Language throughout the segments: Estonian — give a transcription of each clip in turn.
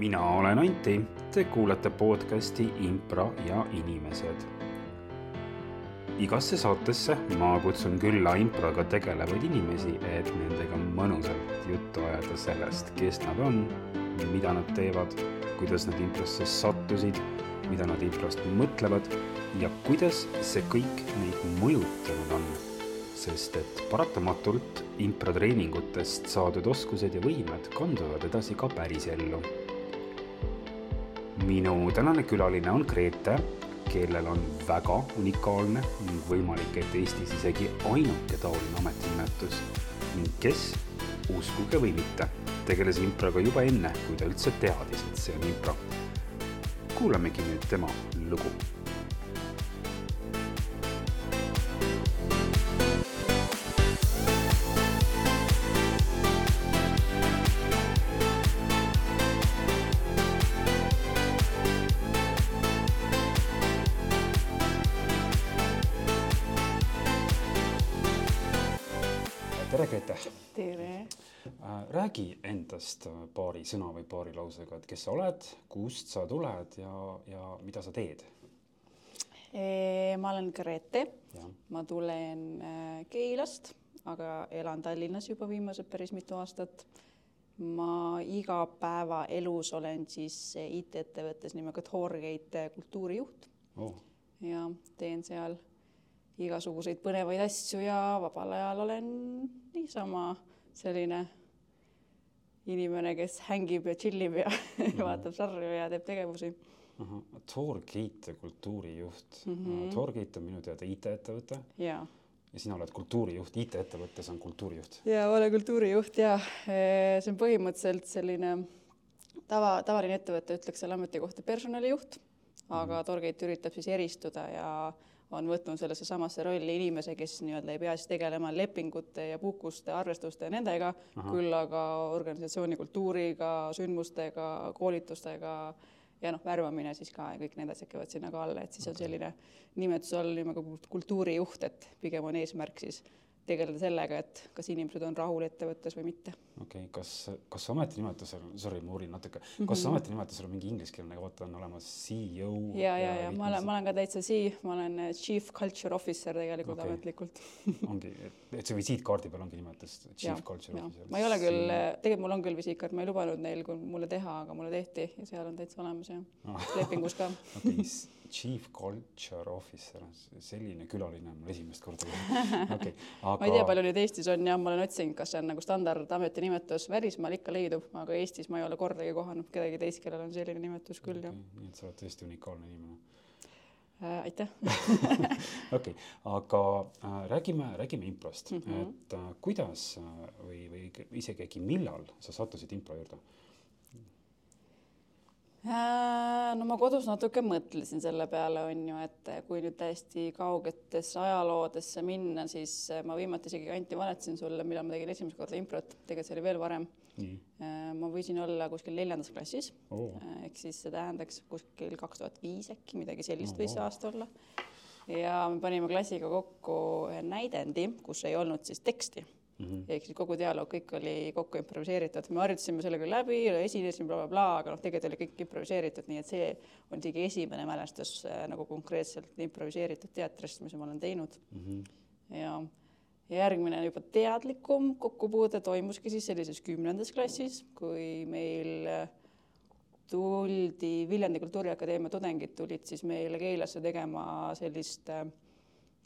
mina olen Anti, te kuulate podcasti Impro ja inimesed. igasse saatesse ma kutsun külla improga tegelevaid inimesi, et nendega mõnusalt juttu ajada sellest, kes nad on, mida nad teevad, kuidas nad improsse sattusid, mida nad improst mõtlevad ja kuidas see kõik neid mõjutanud on. sest et paratamatult improtreeningutest saadud oskused ja võimed kanduvad edasi ka pärisellu minu tänane külaline on Grete, kellel on väga unikaalne ning võimalik, et Eestis isegi ainuke taoline ametinimetus ning kes, uskuge või mitte, tegeles improga juba enne, kui ta üldse teadis, et see on impro. kuulamegi nüüd tema lugu endast paari sõna või paari lausega, et kes sa oled, kust sa tuled ja, ja mida sa teed? ma olen Grete, ma tulen äh, Keilast, aga elan Tallinnas juba viimased päris mitu aastat. ma igapäevaelus olen siis IT-ettevõttes nimega Torgate kultuurijuht oh, ja teen seal igasuguseid põnevaid asju ja vabal ajal olen niisama selline inimene, kes hängib ja tšillib ja vaatab sarju ja teeb tegevusi. ahah, Torgate kultuurijuht mm. Mhm. -hmm. Torgate on minu teada IT-ettevõte ja, ja sina oled kultuurijuht, IT-ettevõttes on kultuurijuht. ja olen kultuurijuht ja eh, see on põhimõtteliselt selline tava, tavaline ettevõte ütleks selle ametikohta personalijuht, aga Torgate üritab siis eristuda ja on võtnud sellesse samasse rolli inimese, kes nii-öelda ei pea siis tegelema lepingute ja puhkuste, arvestuste ja nendega, küll aga organisatsiooni kultuuriga, sündmustega, koolitustega ja noh, värvamine siis ka ja kõik need asjad käivad sinna ka alla, et siis on selline nimetus all nimega kultuurijuht, et pigem on eesmärk siis tegeleda sellega, et kas inimesed on rahul ettevõttes või mitte. okei okay,, kas, kas ametinimetusel, sorry, ma uurin natuke, kas mm Mhm. -hmm. ametinimetusel on mingi ingliskeelne, vaata on olemas CEO ja, ja, ja ma olen, ma olen ka täitsa sii, ma olen eh, chief culture officer tegelikult okay. ametlikult. ongi, et see visiitkaardi peal ongi nimetus Chief Jah, Culture jah. Officer. ma ei ole küll, tegelikult mul on küll visiitkaart, ma ei lubanud neil mulle teha, aga mulle tehti ja seal on täitsa olemas ja Ah. lepingus ka. okei, Chief Culture Officer, selline külaline on mul esimest korda. okei, ma ei tea, aga palju neid Eestis on ja ma olen otsinud, kas see on nagu standard ametinimetus, välismaal ikka leidub, aga Eestis ma ei ole kordagi kohanud kedagi teist, kellel on selline nimetus küll jah Okei, nii et sa oled tõesti unikaalne inimene. äh,. aitäh okei, aga äh, räägime, räägime improst mm. -hmm. et äh, kuidas äh, või, või isegi äkki millal sa sattusid impro juurde? Äh, no ma kodus natuke mõtlesin selle peale, on ju, et kui nüüd täiesti kaugetesse ajaloodesse minna, siis äh, ma viimati isegi Anti valetasin sulle, millal ma tegin esimest korda improt, tegelikult see oli veel varem. nii, ma võisin olla kuskil neljandas klassis. Oo, ehk siis see tähendaks kuskil kaks tuhat viis äkki midagi sellist Oh, võis see aasta olla. ja me panime klassiga kokku ühe näidendi, kus ei olnud siis teksti Mhm. ehk siis kogu dialoog, kõik oli kokku improviseeritud, me harjutasime selle küll läbi, esinesime blablabla bla, bla, aga noh, tegelikult oli kõik improviseeritud, nii et see on isegi esimene mälestus äh, nagu konkreetselt improviseeritud teatrist, mis ma olen teinud Mhm. ja ja järgmine juba teadlikum kokkupuude toimuski siis sellises kümnendas klassis, kui meil äh, tuldi, Viljandi Kultuuriakadeemia tudengid tulid siis meile Keilasse tegema sellist äh, mm,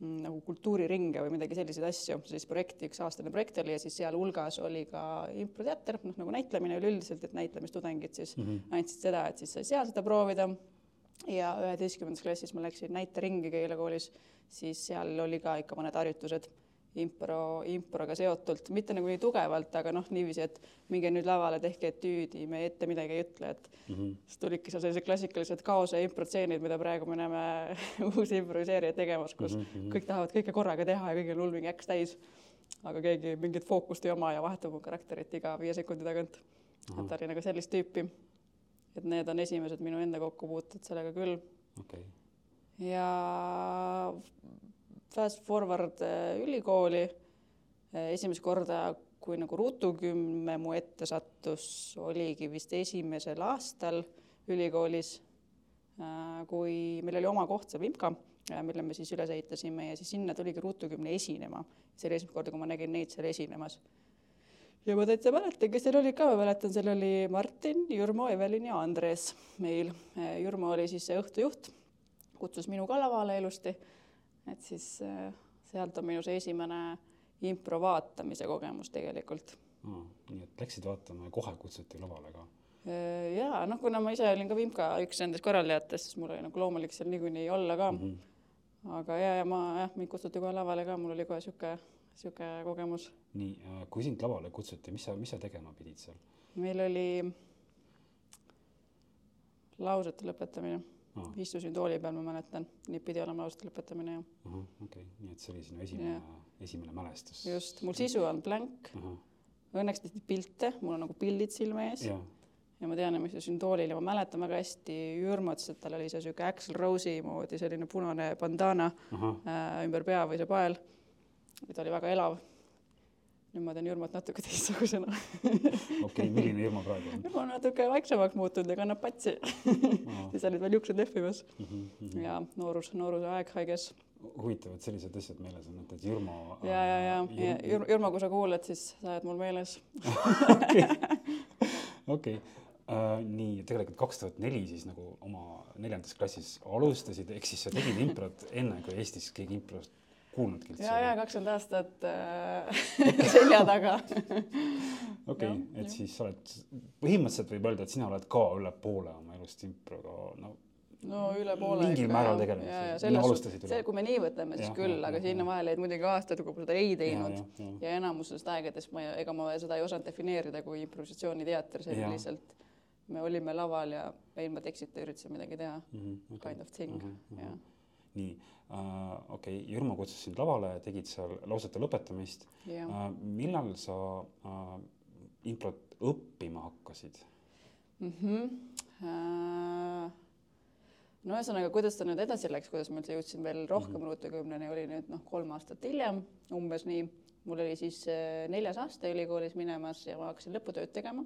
nagu kultuuriringe või midagi selliseid asju, sellist projekti, üks-aastane projekt oli ja siis sealhulgas oli ka improteater, noh nagu näitlemine üleüldiselt, et näitlemistudengid siis Mhm. andsid seda, et siis sai seal seda proovida. Ja üheteistkümnendas klassis ma läksin näiteringi Keila koolis, siis seal oli ka ikka mõned harjutused impro, improga seotult, mitte nagu nii tugevalt, aga noh, niiviisi, et minge nüüd lavale, tehke etüüdi, me ette midagi ei ütle, et Mhm. siis tulidki seal sellised klassikalised kaose improtseenid, mida praegu me näeme uusi improviseerijaid tegemas, kus mm -hmm. kõik tahavad kõike korraga teha ja kõigil on hull mingi äks täis. aga keegi mingit fookust ei oma ja vahetab oma karakterit iga viie sekundi tagant. et ta oli nagu sellist tüüpi. et need on esimesed minu enda kokkupuuted sellega küll okei, ja fast forward äh, ülikooli. esimest korda kui nagu ruutukümme mu ette sattus, oligi vist esimesel aastal ülikoolis, kui meil oli oma koht, see Vimka, mille me siis üles ehitasime ja siis sinna tuligi ruutukümne esinema. see oli esimest korda, kui ma nägin neid seal esinemas ja ma täitsa mäletan, kes seal olid ka, ma mäletan, seal oli Martin, Jürmo, Evelin ja Andres meil. Jürmo oli siis see õhtujuht, kutsus minu ka lavale ilusti. Et siis äh, sealt on minu see esimene impro vaatamise kogemus tegelikult mm,. nii et läksid vaatama ja kohe kutsuti lavale ka? Äh, ja noh, kuna ma ise olin ka Vimka üks nendest korraldajatest, siis mul oli nagu loomulik seal niikuinii olla ka mm. -hmm. aga ja, ja ma jah, mind kutsuti kohe lavale ka, mul oli kohe sihuke niisugune kogemus. nii, äh, kui sind lavale kutsuti, mis sa, mis sa tegema pidid seal? meil oli lausete lõpetamine oh.. istusin tooli peal, ma mäletan, nii pidi olema lausete lõpetamine, jah. okei okay., nii et see oli sinu esimene, esimene mälestus. just, mul sisu on blank. Õnneks tehti pilte, mul on nagu pildid silme ees ja, ja ma tean, et ma istusin toolil ja ma mäletan väga hästi Jürmo ütles, et tal oli see niisugune Axl Rose'i moodi selline punane bandana -huh. äh, ümber pea või see pael ta oli väga elav. Nüüd ma teen Jürmot natuke teistsugusena okei okay,, milline Jürmo praegu on? Jürmo on natuke vaiksemaks muutunud ja kannab patsi siis olid veel juuksed lehvimas mm. -hmm. ja noorus, nooruse aeg haiges. huvitav, et sellised asjad meeles on, et, et Jürmo. ja, ja, ja, ja Jürmo, Jürmo, kui sa kuuled, siis sa oled mul meeles. okei Uh, nii, tegelikult kaks tuhat neli siis nagu oma neljandas klassis alustasid, ehk siis sa tegid improt enne, kui Eestis keegi improst kuulnudki üldse? ja, ja kakskümmend aastat äh, selja taga. okei, et siis sa oled, põhimõtteliselt võib öelda, et sina oled ka üle poole oma elust improga, no no üle poole mingil määral tegelikult. see, kui me nii võtame, siis ja, küll, aga ja, sinna vahele jäid muidugi aastad, kui ma seda ei teinud ja, ja, ja. ja enamusest aegadest ma, ega ma seda ei osanud defineerida kui improvisatsiooniteater, see oli lihtsalt, me olime laval ja ilma tekstita üritasime midagi teha mm, -hmm, okay. kind of thing mm, -hmm, jah. Nii äh,. okei okay,, Jürmo kutsus sind lavale, tegid seal lausete lõpetamist. Äh, millal sa äh, improt õppima hakkasid mm? -hmm. Äh, no ühesõnaga, kuidas ta nüüd edasi läks, kuidas ma üldse jõudsin veel rohkem mm -hmm. ruutekümneni, oli nüüd noh, kolm aastat hiljem, umbes nii. mul oli siis äh, neljas aasta ülikoolis minemas ja ma hakkasin lõputööd tegema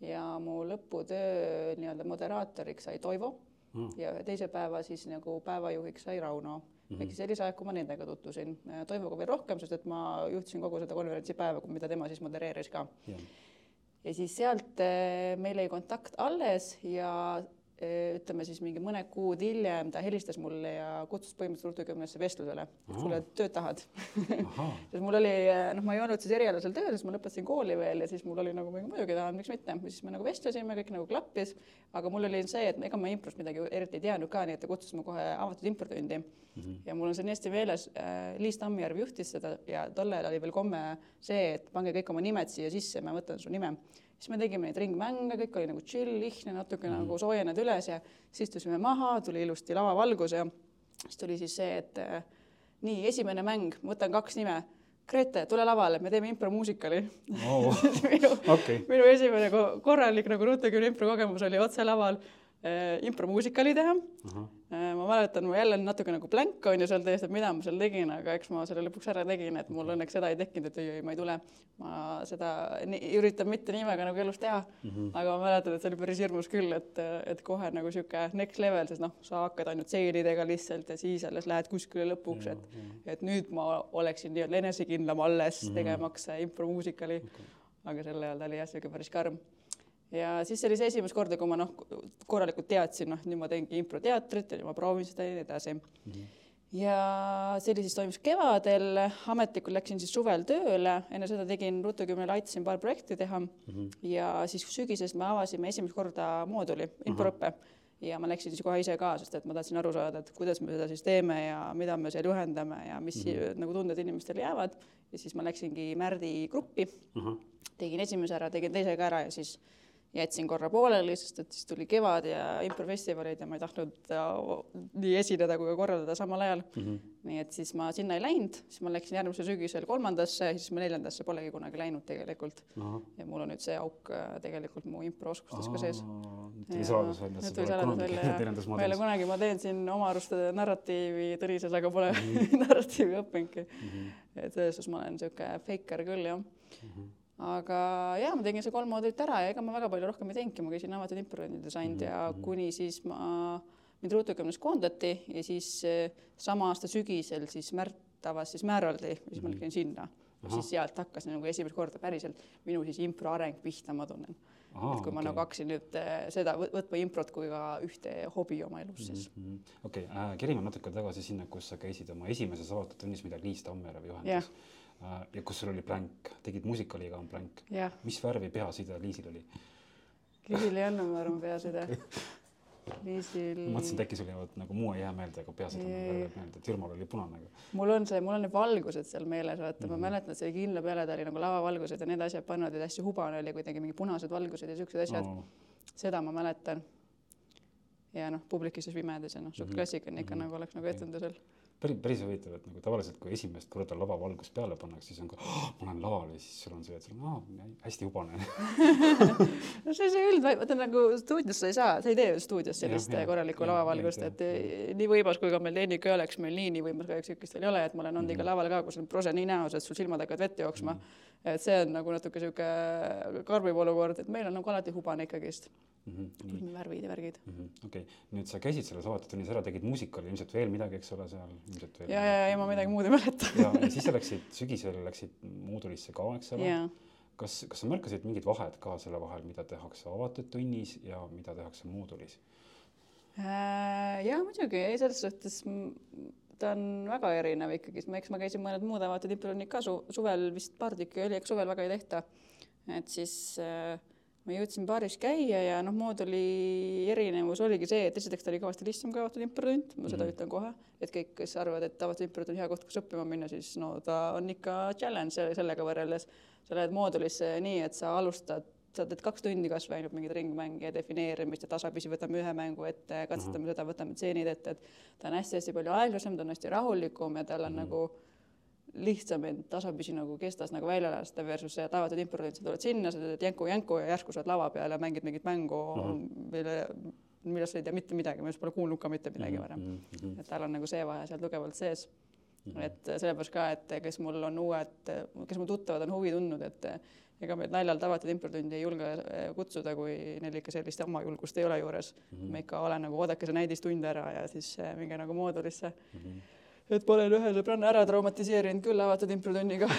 ja mu lõputöö nii-öelda moderaatoriks sai Toivo mm. ja teise päeva siis nagu päevajuhiks sai Rauno. Mm -hmm.. ehk siis sellise aja, kui ma nendega tutvusin, Toivoga veel rohkem, sest et ma juhtisin kogu seda konverentsipäeva, mida tema siis modereeris ka. Ja siis sealt eh, meil jäi kontakt alles ja Äh, ütleme siis mingi mõned kuud hiljem ta helistas mulle ja kutsus põhimõtteliselt ruutukümnesse vestlusele, et kuule, tööd tahad? Sest mul oli, äh, noh, ma ei olnud siis erialasel tööl, sest ma lõpetasin kooli veel ja siis mul oli nagu muidugi tahan, miks mitte, siis me nagu vestlesime, kõik nagu klappis, aga mul oli see, et ega ma improst midagi eriti ei teadnud ka, nii et ta kutsus mu kohe avatud improtundi mm. -hmm. ja mul on see nii hästi meeles äh,, Liis Tammjärv juhtis seda ja tollel oli veel komme see, et pange kõik oma nimed siia sisse, ma võtan su nime siis me tegime neid ringmänge, kõik oli nagu chill, lihtne, natuke mm. nagu soojened üles ja siis istusime maha, tuli ilusti lavavalgus ja siis tuli siis see, et äh, nii, esimene mäng, ma võtan kaks nime. Grete, tule lavale, me teeme impromuusikali oh. minu okay., minu esimene korralik nagu ruutekümne impro kogemus oli otse laval impromuusikali teha uh. -huh Äh, ma mäletan, ma jälle natuke nagu blank on ju seal täiesti, et mida ma seal tegin, aga eks ma selle lõpuks ära tegin, et mul õnneks seda ei tekkinud, et ei, ei, ma ei tule. ma seda nii, üritan mitte nii väga nagu elus teha mm, -hmm. aga ma mäletan, et see oli päris hirmus küll, et, et kohe nagu sihuke next level, sest noh, sa hakkad ainult seeridega lihtsalt ja siis alles lähed kuskile lõpuks, et mm, -hmm. et nüüd ma oleksin nii-öelda enesekindlam alles mm -hmm. tegemaks impromuusikali okay.. aga sel ajal ta oli jah, sihuke päris karm ja siis see oli see esimest korda, kui ma noh, korralikult teadsin, noh, nüüd ma teengi improteatrit ja ma proovin seda ja nii edasi mm. -hmm. ja see oli siis, toimus kevadel, ametlikult läksin siis suvel tööle, enne seda tegin Ruutukümnel, aitasin paar projekti teha mm -hmm. ja siis sügisest me avasime esimest korda mooduli. -hmm ja ma läksin siis kohe ise ka, sest et ma tahtsin aru saada, et kuidas me seda siis teeme ja mida me seal juhendame ja mis mm -hmm. nagu tunded inimestele jäävad. ja siis ma läksingi Märdi gruppi mm, -hmm. tegin esimese ära, tegin teise ka ära ja siis jätsin korra pooleli, sest et siis tuli kevad ja improfestivalid ja ma ei tahtnud nii esineda kui ka korraldada samal ajal mm. -hmm. nii et siis ma sinna ei läinud, siis ma läksin järgmisel sügisel kolmandasse, siis ma neljandasse polegi kunagi läinud tegelikult. ja mul on nüüd see auk äh, tegelikult mu improoskustes ka sees. tuli saladus välja, et sa pole kunagi neljandas moodus. ma ei ole kunagi, ma teen siin oma arust narratiivi Tõnises, aga pole mm -hmm. narratiivi õppinudki mm. -hmm. et selles suhtes ma olen niisugune feiker küll jah mm. -hmm aga jaa, ma tegin see kolm moodulit ära ja ega ma väga palju rohkem ei teinudki, ma käisin avatud improviseerides ainult mm -hmm. ja mhm. kuni siis ma, mind ruutukümnes koondati ja siis eh, sama aasta sügisel siis Märt avas siis Määraldi siis ma mhm. läksin sinna. siis sealt hakkas nagu esimest korda päriselt minu siis impro areng pihta, ma tunnen Aha, et kui ma okay. nagu hakkasin nüüd äh, seda võtma improt kui ka ühte hobi oma elus siis mm -hmm.. okei okay. äh,, kerime natuke tagasi sinna, kus sa käisid oma esimeses avatud tunnis, mida Liis Tammerov juhendas yeah.. Äh, ja kus sul oli plänk, tegid muusikaliga on yeah.. mis värvi peaside Liisil oli? Liisil ei olnud, ma arvan, peaside okay viisil. ma mõtlesin, et äkki sul jäävad nagu muu ei jää meelde, aga on värved meelde, et Jürmal oli punane. mul on see, mul on need valgused seal meeles, vaata mm, -hmm. ma mhm. mäletan, et see kindla peale, ta oli nagu lavavalgused ja need asjad pannud ja hästi hubane oli kuidagi mingi punased valgused ja siuksed asjad no.. seda ma mäletan. ja noh, publik istus pimedas ja noh, suht -hmm. klassikaline ikka mm -hmm. nagu oleks nagu etendusel päris, päris huvitav, et nagu tavaliselt, kui esimest korda lavavalgust peale pannakse, siis on ka oh,, ma olen laval ja siis sul on see, et sul on oh, hästi hubane. No see, see üld, vaata nagu stuudios sa ei saa, sa ei tee ju stuudios sellist ja, korralikku ja, lavavalgust, et ja, nii võimas, kui ka meil tehnika oleks meil nii, nii võimas kahjuks niisugust veel ei ole, et ma olen olnud mm ikka laval ka, kus on prose nii näos, et sul silmad hakkavad vett jooksma. Mm. Et see on nagu natuke niisugune karmiv olukord, et meil on nagu alati hubane ikkagist mm. -hmm. värvid ja värgid mm -hmm.. okei okay., nüüd sa käisid selles avatud tunnis ära, tegid muusikali, ilmselt veel midagi, eks ole, seal ilmselt veel. ja, ja, ja ma midagi muud ei mäleta ja, ja siis sa läksid sügisel läksid moodulisse ka, eks ole yeah.? kas, kas sa märkasid mingit vahet ka selle vahel, mida tehakse avatud tunnis ja mida tehakse moodulis äh,? ja muidugi, selles suhtes ta on väga erinev ikkagi, eks ma käisin mõned muud avatud improtunnid ka su suvel vist paar tükki oli, eks suvel väga ei tehta. et siis äh, ma jõudsin baaris käia ja noh, mooduli erinevus oligi see, et esiteks ta oli kõvasti lihtsam kui avatud improtund, ma seda mm ütlen kohe, et kõik, kes arvavad, et avatud improtund on hea koht, kus õppima minna, siis no ta on ikka challenge sellega võrreldes. sa lähed moodulisse nii, et sa alustad sa teed kaks tundi kasvõi ainult mingeid ringmänge ja defineerimist ja tasapisi võtame ühe mängu ette, katsetame mm -hmm. seda, võtame tseenid ette, et ta on hästi-hästi palju aeglasem, ta on hästi rahulikum ja tal on mm -hmm. nagu lihtsam end tasapisi nagu kestas nagu välja lasta versus see tavatud impordid, sa tuled sinna, sa teed jänku-jänku ja järsku sa oled lava peal ja mängid mingit mängu mm, -hmm. mille, millest sa ei tea mitte midagi, millest pole kuulnud ka mitte midagi varem mm. -hmm. et tal on nagu see vahe seal tugevalt sees mm. -hmm. et sellepärast ka, et kes mul on uued, kes mul tuttavad on huvi tundnud, et ega meid naljalt avatud improtundi ei julge eh, kutsuda, kui neil ikka sellist oma julgust ei ole juures mm. -hmm. ma ikka olen nagu oodake see näidistund ära ja siis eh, minge nagu moodulisse mm. -hmm. et ma olen ühe sõbranna ära traumatiseerinud küll avatud improtunniga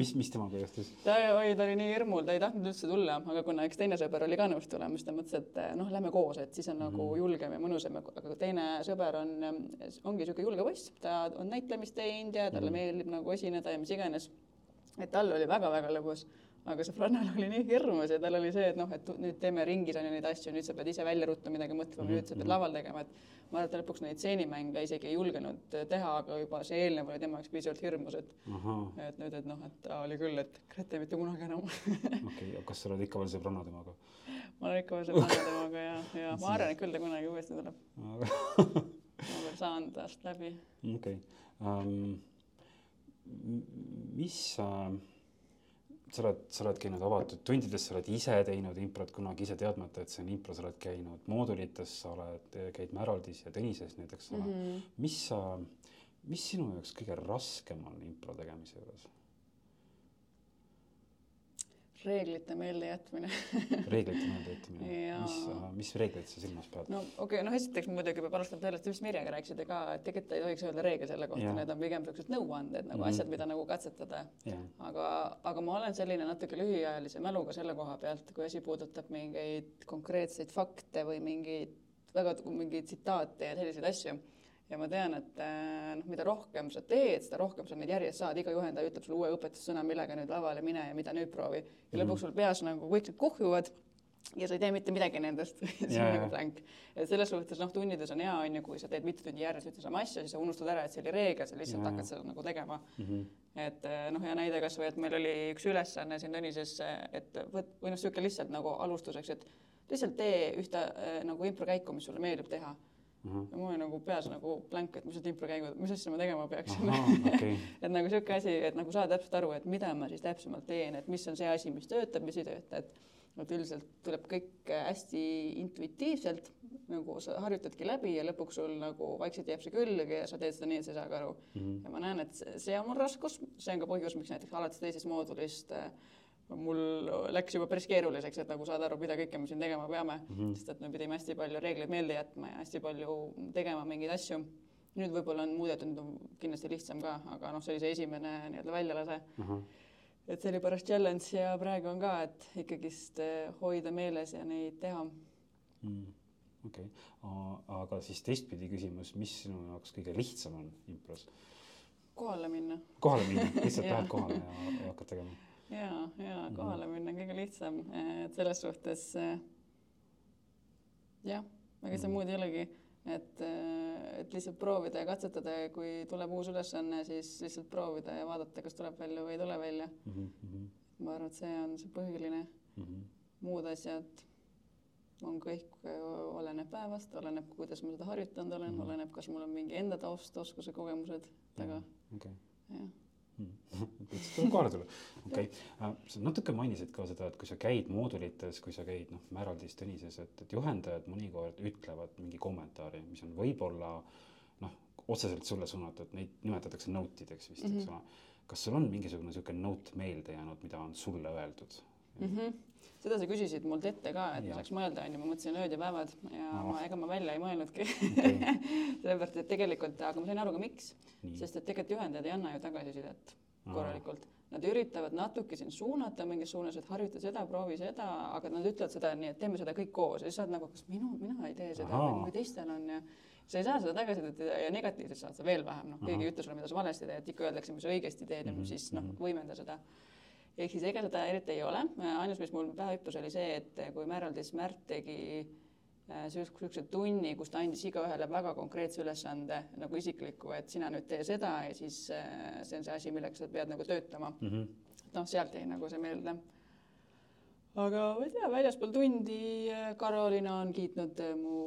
mis, mis temaga juhtus? ta, oi, ta oli nii hirmul, ta ei tahtnud üldse tulla, aga kuna üks teine sõber oli ka nõus tulema, siis ta mõtles, et eh, noh, lähme koos, et siis on mm -hmm. nagu mhm. julgem ja mõnusam, aga teine sõber on, ongi niisugune julge poiss, ta on näitlemist teinud ja talle mm -hmm. meeldib nagu esineda ja mis iganes et tal oli väga-väga lõbus, aga sõbrannal oli nii hirmus ja tal oli see, et noh, et nüüd teeme ringis on ju neid asju, nüüd sa pead ise välja ruttu midagi mõtlema mm, -hmm. nüüd sa pead mhm. laval tegema, et ma arvan, et ta lõpuks neid stseenimänge isegi ei julgenud teha, aga juba see eelnev oli tema jaoks piisavalt hirmus, et Aha. et nüüd, et noh, et ta oli küll, et Grete mitte kunagi enam okei aga kas sa oled ikka veel sõbranna temaga? ma olen ikka veel sõbranna temaga ja, ja ma arvan, et küll ta kunagi uuesti tuleb ma veel saan tast läbi. okei okay. um, mis sa, sa oled, sa oled käinud avatud tundides, sa oled ise teinud improt kunagi ise teadmata, et see on impro, sa oled käinud moodulites, sa oled, käid Märaldis ja Tõnises nüüd, eks ole mm. -hmm. mis sa, mis sinu jaoks kõige raskem on impro tegemise juures? Reeglite meeldejätmine reeglite meeldejätmine mis, äh, mis reegleid sa silmas pead? no okei okay,, noh esiteks muidugi peab alustama sellest, just Mirjaga rääkisite ka, et tegelikult ei tohiks öelda reegel selle kohta, need on pigem niisugused nõuanded nagu mm -hmm. asjad, mida nagu katsetada. aga, aga ma olen selline natuke lühiajalise mäluga selle koha pealt, kui asi puudutab mingeid konkreetseid fakte või mingeid väga mingeid tsitaate ja selliseid asju ja ma tean, et äh, noh, mida rohkem sa teed, seda rohkem sa neid järjest saad, iga juhendaja ütleb sulle uue õpetussõna, millega nüüd lavale mine ja mida nüüd proovi. ja mm. lõpuks sul peas nagu kõik need kuhjuvad ja sa ei tee mitte midagi nendest see on nagu blank. et selles suhtes noh, tundides on hea, on ju, kui sa teed mitu tundi järjest ühte sama asja, siis sa unustad ära, et see oli reegel, sa lihtsalt yeah. hakkad seda nagu tegema mm. -hmm. et äh, noh, hea näide kasvõi, et meil oli üks ülesanne siin Tõnises, et võt- või noh, niisugune lihtsalt nagu alustuseks, et lihtsalt tee ühte äh, nagu improkäiku, mis sulle meeldib teha Uh -huh. ja mul oli nagu peas nagu blank, et mis need improkäigud, mis asja ma tegema peaksin okay. et nagu niisugune asi, et nagu saada täpselt aru, et mida ma siis täpsemalt teen, et mis on see asi, mis töötab, mis ei tööta, et et üldiselt tuleb kõik hästi intuitiivselt, nagu sa harjutadki läbi ja lõpuks sul nagu vaikselt jääb see külge ja sa teed seda nii, et sa ei saagi aru mm. -hmm. ja ma näen, et see on mul raskus, see on ka põhjus, miks näiteks alates teisest moodulist äh, mul läks juba päris keeruliseks, et nagu saada aru, mida kõike me siin tegema peame mm, -hmm. sest et me pidime hästi palju reegleid meelde jätma ja hästi palju tegema mingeid asju. nüüd võib-olla on muudetud, kindlasti lihtsam ka, aga noh, see oli see esimene nii-öelda väljalase mm. -hmm. et see oli pärast challenge ja praegu on ka, et ikkagist eh, hoida meeles ja neid teha mm okei okay., aga siis teistpidi küsimus, mis sinu jaoks kõige lihtsam on impros? kohale minna. kohale minna, lihtsalt lähed kohale ja, ja hakkad tegema ja, ja mhm. kohale minna on kõige lihtsam, et selles suhtes jah, ega seal mhm. muud ei olegi, et, et lihtsalt proovida ja katsetada ja kui tuleb uus ülesanne, siis lihtsalt proovida ja vaadata, kas tuleb välja või ei tule välja mm. -hmm. ma arvan, et see on see põhiline mm. -hmm. muud asjad on kõik, oleneb päevast, oleneb, kuidas ma seda harjutanud olen mm, -hmm. oleneb, kas mul on mingi enda taust, oskused, kogemused taga. okei okay., jah tuleb kohale tulla, okei okay.. Äh, sa natuke mainisid ka seda, et kui sa käid moodulites, kui sa käid noh, Märaldis, Tõnises, et, et juhendajad mõnikord ütlevad mingi kommentaari, mis on võib-olla noh, otseselt sulle suunatud, neid nimetatakse note ideks vist mm, -hmm. eks mhm. ole. kas sul on mingisugune niisugune note meelde jäänud, mida on sulle öeldud mm? -hmm seda sa küsisid mult ette ka, et ja. saaks mõelda, onju, ma mõtlesin ööd ja päevad ja no. ma, ega ma välja ei mõelnudki okay. sellepärast, et tegelikult, aga ma sain aru ka miks, sest et tegelikult juhendajad ei anna ju tagasisidet korralikult. Nad üritavad natuke sind suunata mingis suunas, et harjuta seda, proovi seda, aga nad ütlevad seda nii, et teeme seda kõik koos ja siis sa oled nagu, kas minu, mina ei tee seda või teistel on ja sa ei saa seda tagasisidet ja negatiivset saad sa veel vähem, noh, keegi ei ütle sulle, mida sa valesti teed, ikka öeldakse, mis sa õigesti teed ja mm -hmm. siis noh, mhm. võimenda seda. Ehk siis ega seda eriti ei ole, ainus, mis mul pähe hüppus, oli see, et kui Mereldis Märt tegi niisuguse äh, tunni, kus ta andis igaühele väga konkreetse ülesande nagu isikliku, et sina nüüd tee seda ja siis äh, see on see asi, millega sa pead nagu töötama mm. -hmm. noh, sealt jäi nagu see meelde. aga ma ei tea, väljaspool tundi äh, Karolina on kiitnud mu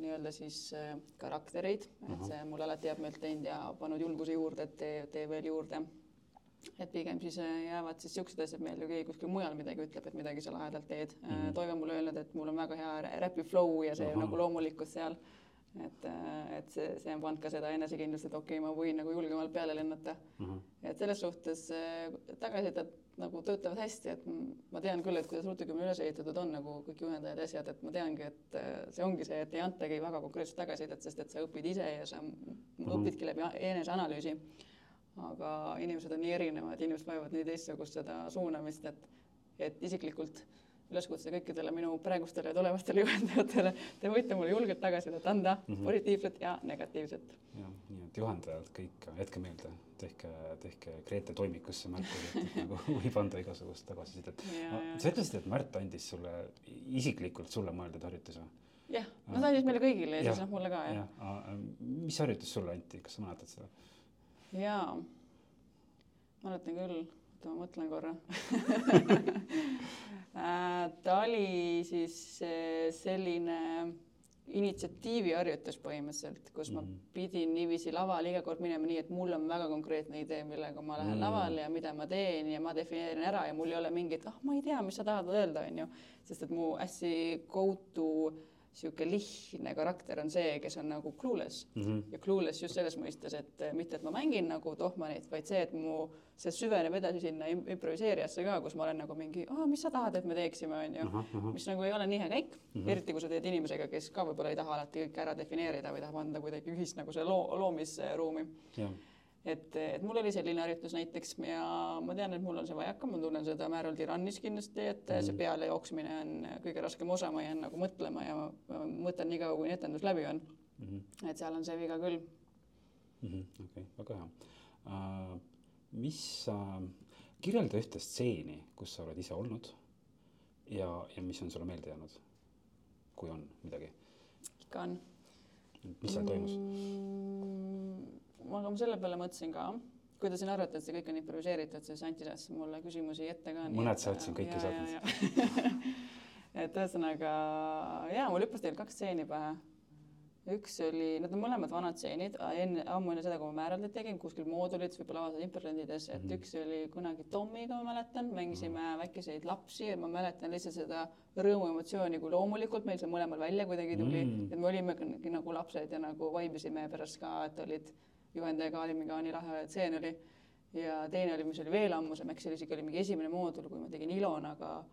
nii-öelda siis karaktereid, et see mul alati jääb meelt teinud ja pannud julguse juurde, et tee, tee veel juurde et pigem siis äh, jäävad siis siuksed asjad meelde, kui keegi kuskil mujal midagi ütleb, et midagi sa lahedalt teed mm. -hmm. Toivo mulle öelnud, et mul on väga hea räpi flow ja see Aha. nagu loomulikkus seal. et, äh, et see, see on pannud ka seda enesekindlust, et okei okay,, ma võin nagu julgemalt peale lennata mm. -hmm. et selles suhtes tagasisidet nagu töötavad hästi, et ma tean küll, et kuidas ruutukümne üles ehitatud on nagu kõik juhendajad ja asjad, et ma teangi, et see ongi see, et ei antagi väga konkreetset tagasisidet, sest et sa õpid ise ja sa mm -hmm. õpidki läbi eneseanalüüsi aga inimesed on nii erinevad, inimesed vajavad nii teistsugust seda suunamist, et, et isiklikult üleskutse kõikidele minu praegustele ja tulevastele juhendajatele, te võite mulle julgelt tagasisidet anda mm, -hmm. positiivset ja negatiivset. jah, nii et juhendajad kõik, jätke meelde, tehke, tehke Grete toimikusse märkusi, et nagu võib anda igasugust tagasisidet. sa ütlesid, et Märt andis sulle, isiklikult sulle mõeldud harjutuse? jah, no ta andis meile kõigile ja, ja siis noh, mulle ka jah ja.. mis harjutus sulle anti, kas sa mäletad seda? Jaa, mäletan küll, oota ma mõtlen korra äh, ta oli siis äh, selline initsiatiiviharjutus põhimõtteliselt, kus mm. ma pidin niiviisi lavale iga kord minema nii, et mul on väga konkreetne idee, millega ma lähen mm. lavale ja mida ma teen ja ma defineerin ära ja mul ei ole mingit, ah, ma ei tea, mis sa tahad öelda, onju, sest et mu hästi go to niisugune lihtne karakter on see, kes on nagu clueless. Mm -hmm. ja clueless just selles mõistes, et eh, mitte, et ma mängin nagu tohmanit, vaid see, et mu, see süveneb edasi sinna improviseerijasse ka, kus ma olen nagu mingi, mis sa tahad, et me teeksime, onju, mis nagu ei ole nii hea käik. Mm, -hmm. eriti kui sa teed inimesega, kes ka võib-olla ei taha alati kõike ära defineerida või tahab anda kuidagi ühist nagu see loo, loomisruumi. Yeah et, et mul oli selline harjutus näiteks ja ma tean, et mul on see vajaka, ma tunnen seda Määrol Tirannis kindlasti, et mm. see peale jooksmine on kõige raskem osa, ma jään nagu mõtlema ja ma mõtlen nii kaua, kuni etendus läbi on mm. -hmm. et seal on see viga küll -hmm.. okei väga hea uh,. mis uh,, kirjelda ühte stseeni, kus sa oled ise olnud ja, ja mis on sulle meelde jäänud, kui on midagi? ikka on. mis seal toimus mm,? Aga ma selle peale mõtlesin ka, kui te siin arvate, et see kõik on improviseeritud, siis Anti saatis mulle küsimusi ette ka. mõned saatsin, kõik ei saatnud et ühesõnaga ja mul hüppas teil kaks stseeni pähe. üks oli, nad on mõlemad vanad stseenid, enne, ammu enne seda, kui ma Määraldat tegin, kuskil moodulites, võib-olla avased impressionides, et mm -hmm. üks oli kunagi Tommiga, ma mäletan, mängisime mm -hmm. väikeseid lapsi ja ma mäletan lihtsalt seda rõõmuemotsiooni, kui loomulikult meil see mõlemal välja kuidagi tuli mm, -hmm. et me olimegi nagu lapsed ja nagu vaibisime pärast ka, et olid juhendaja ka oli mingi nii lahe tseen oli. ja teine oli, mis oli veel ammusem, eks see isegi oli mingi esimene moodul, kui ma tegin Ilonaga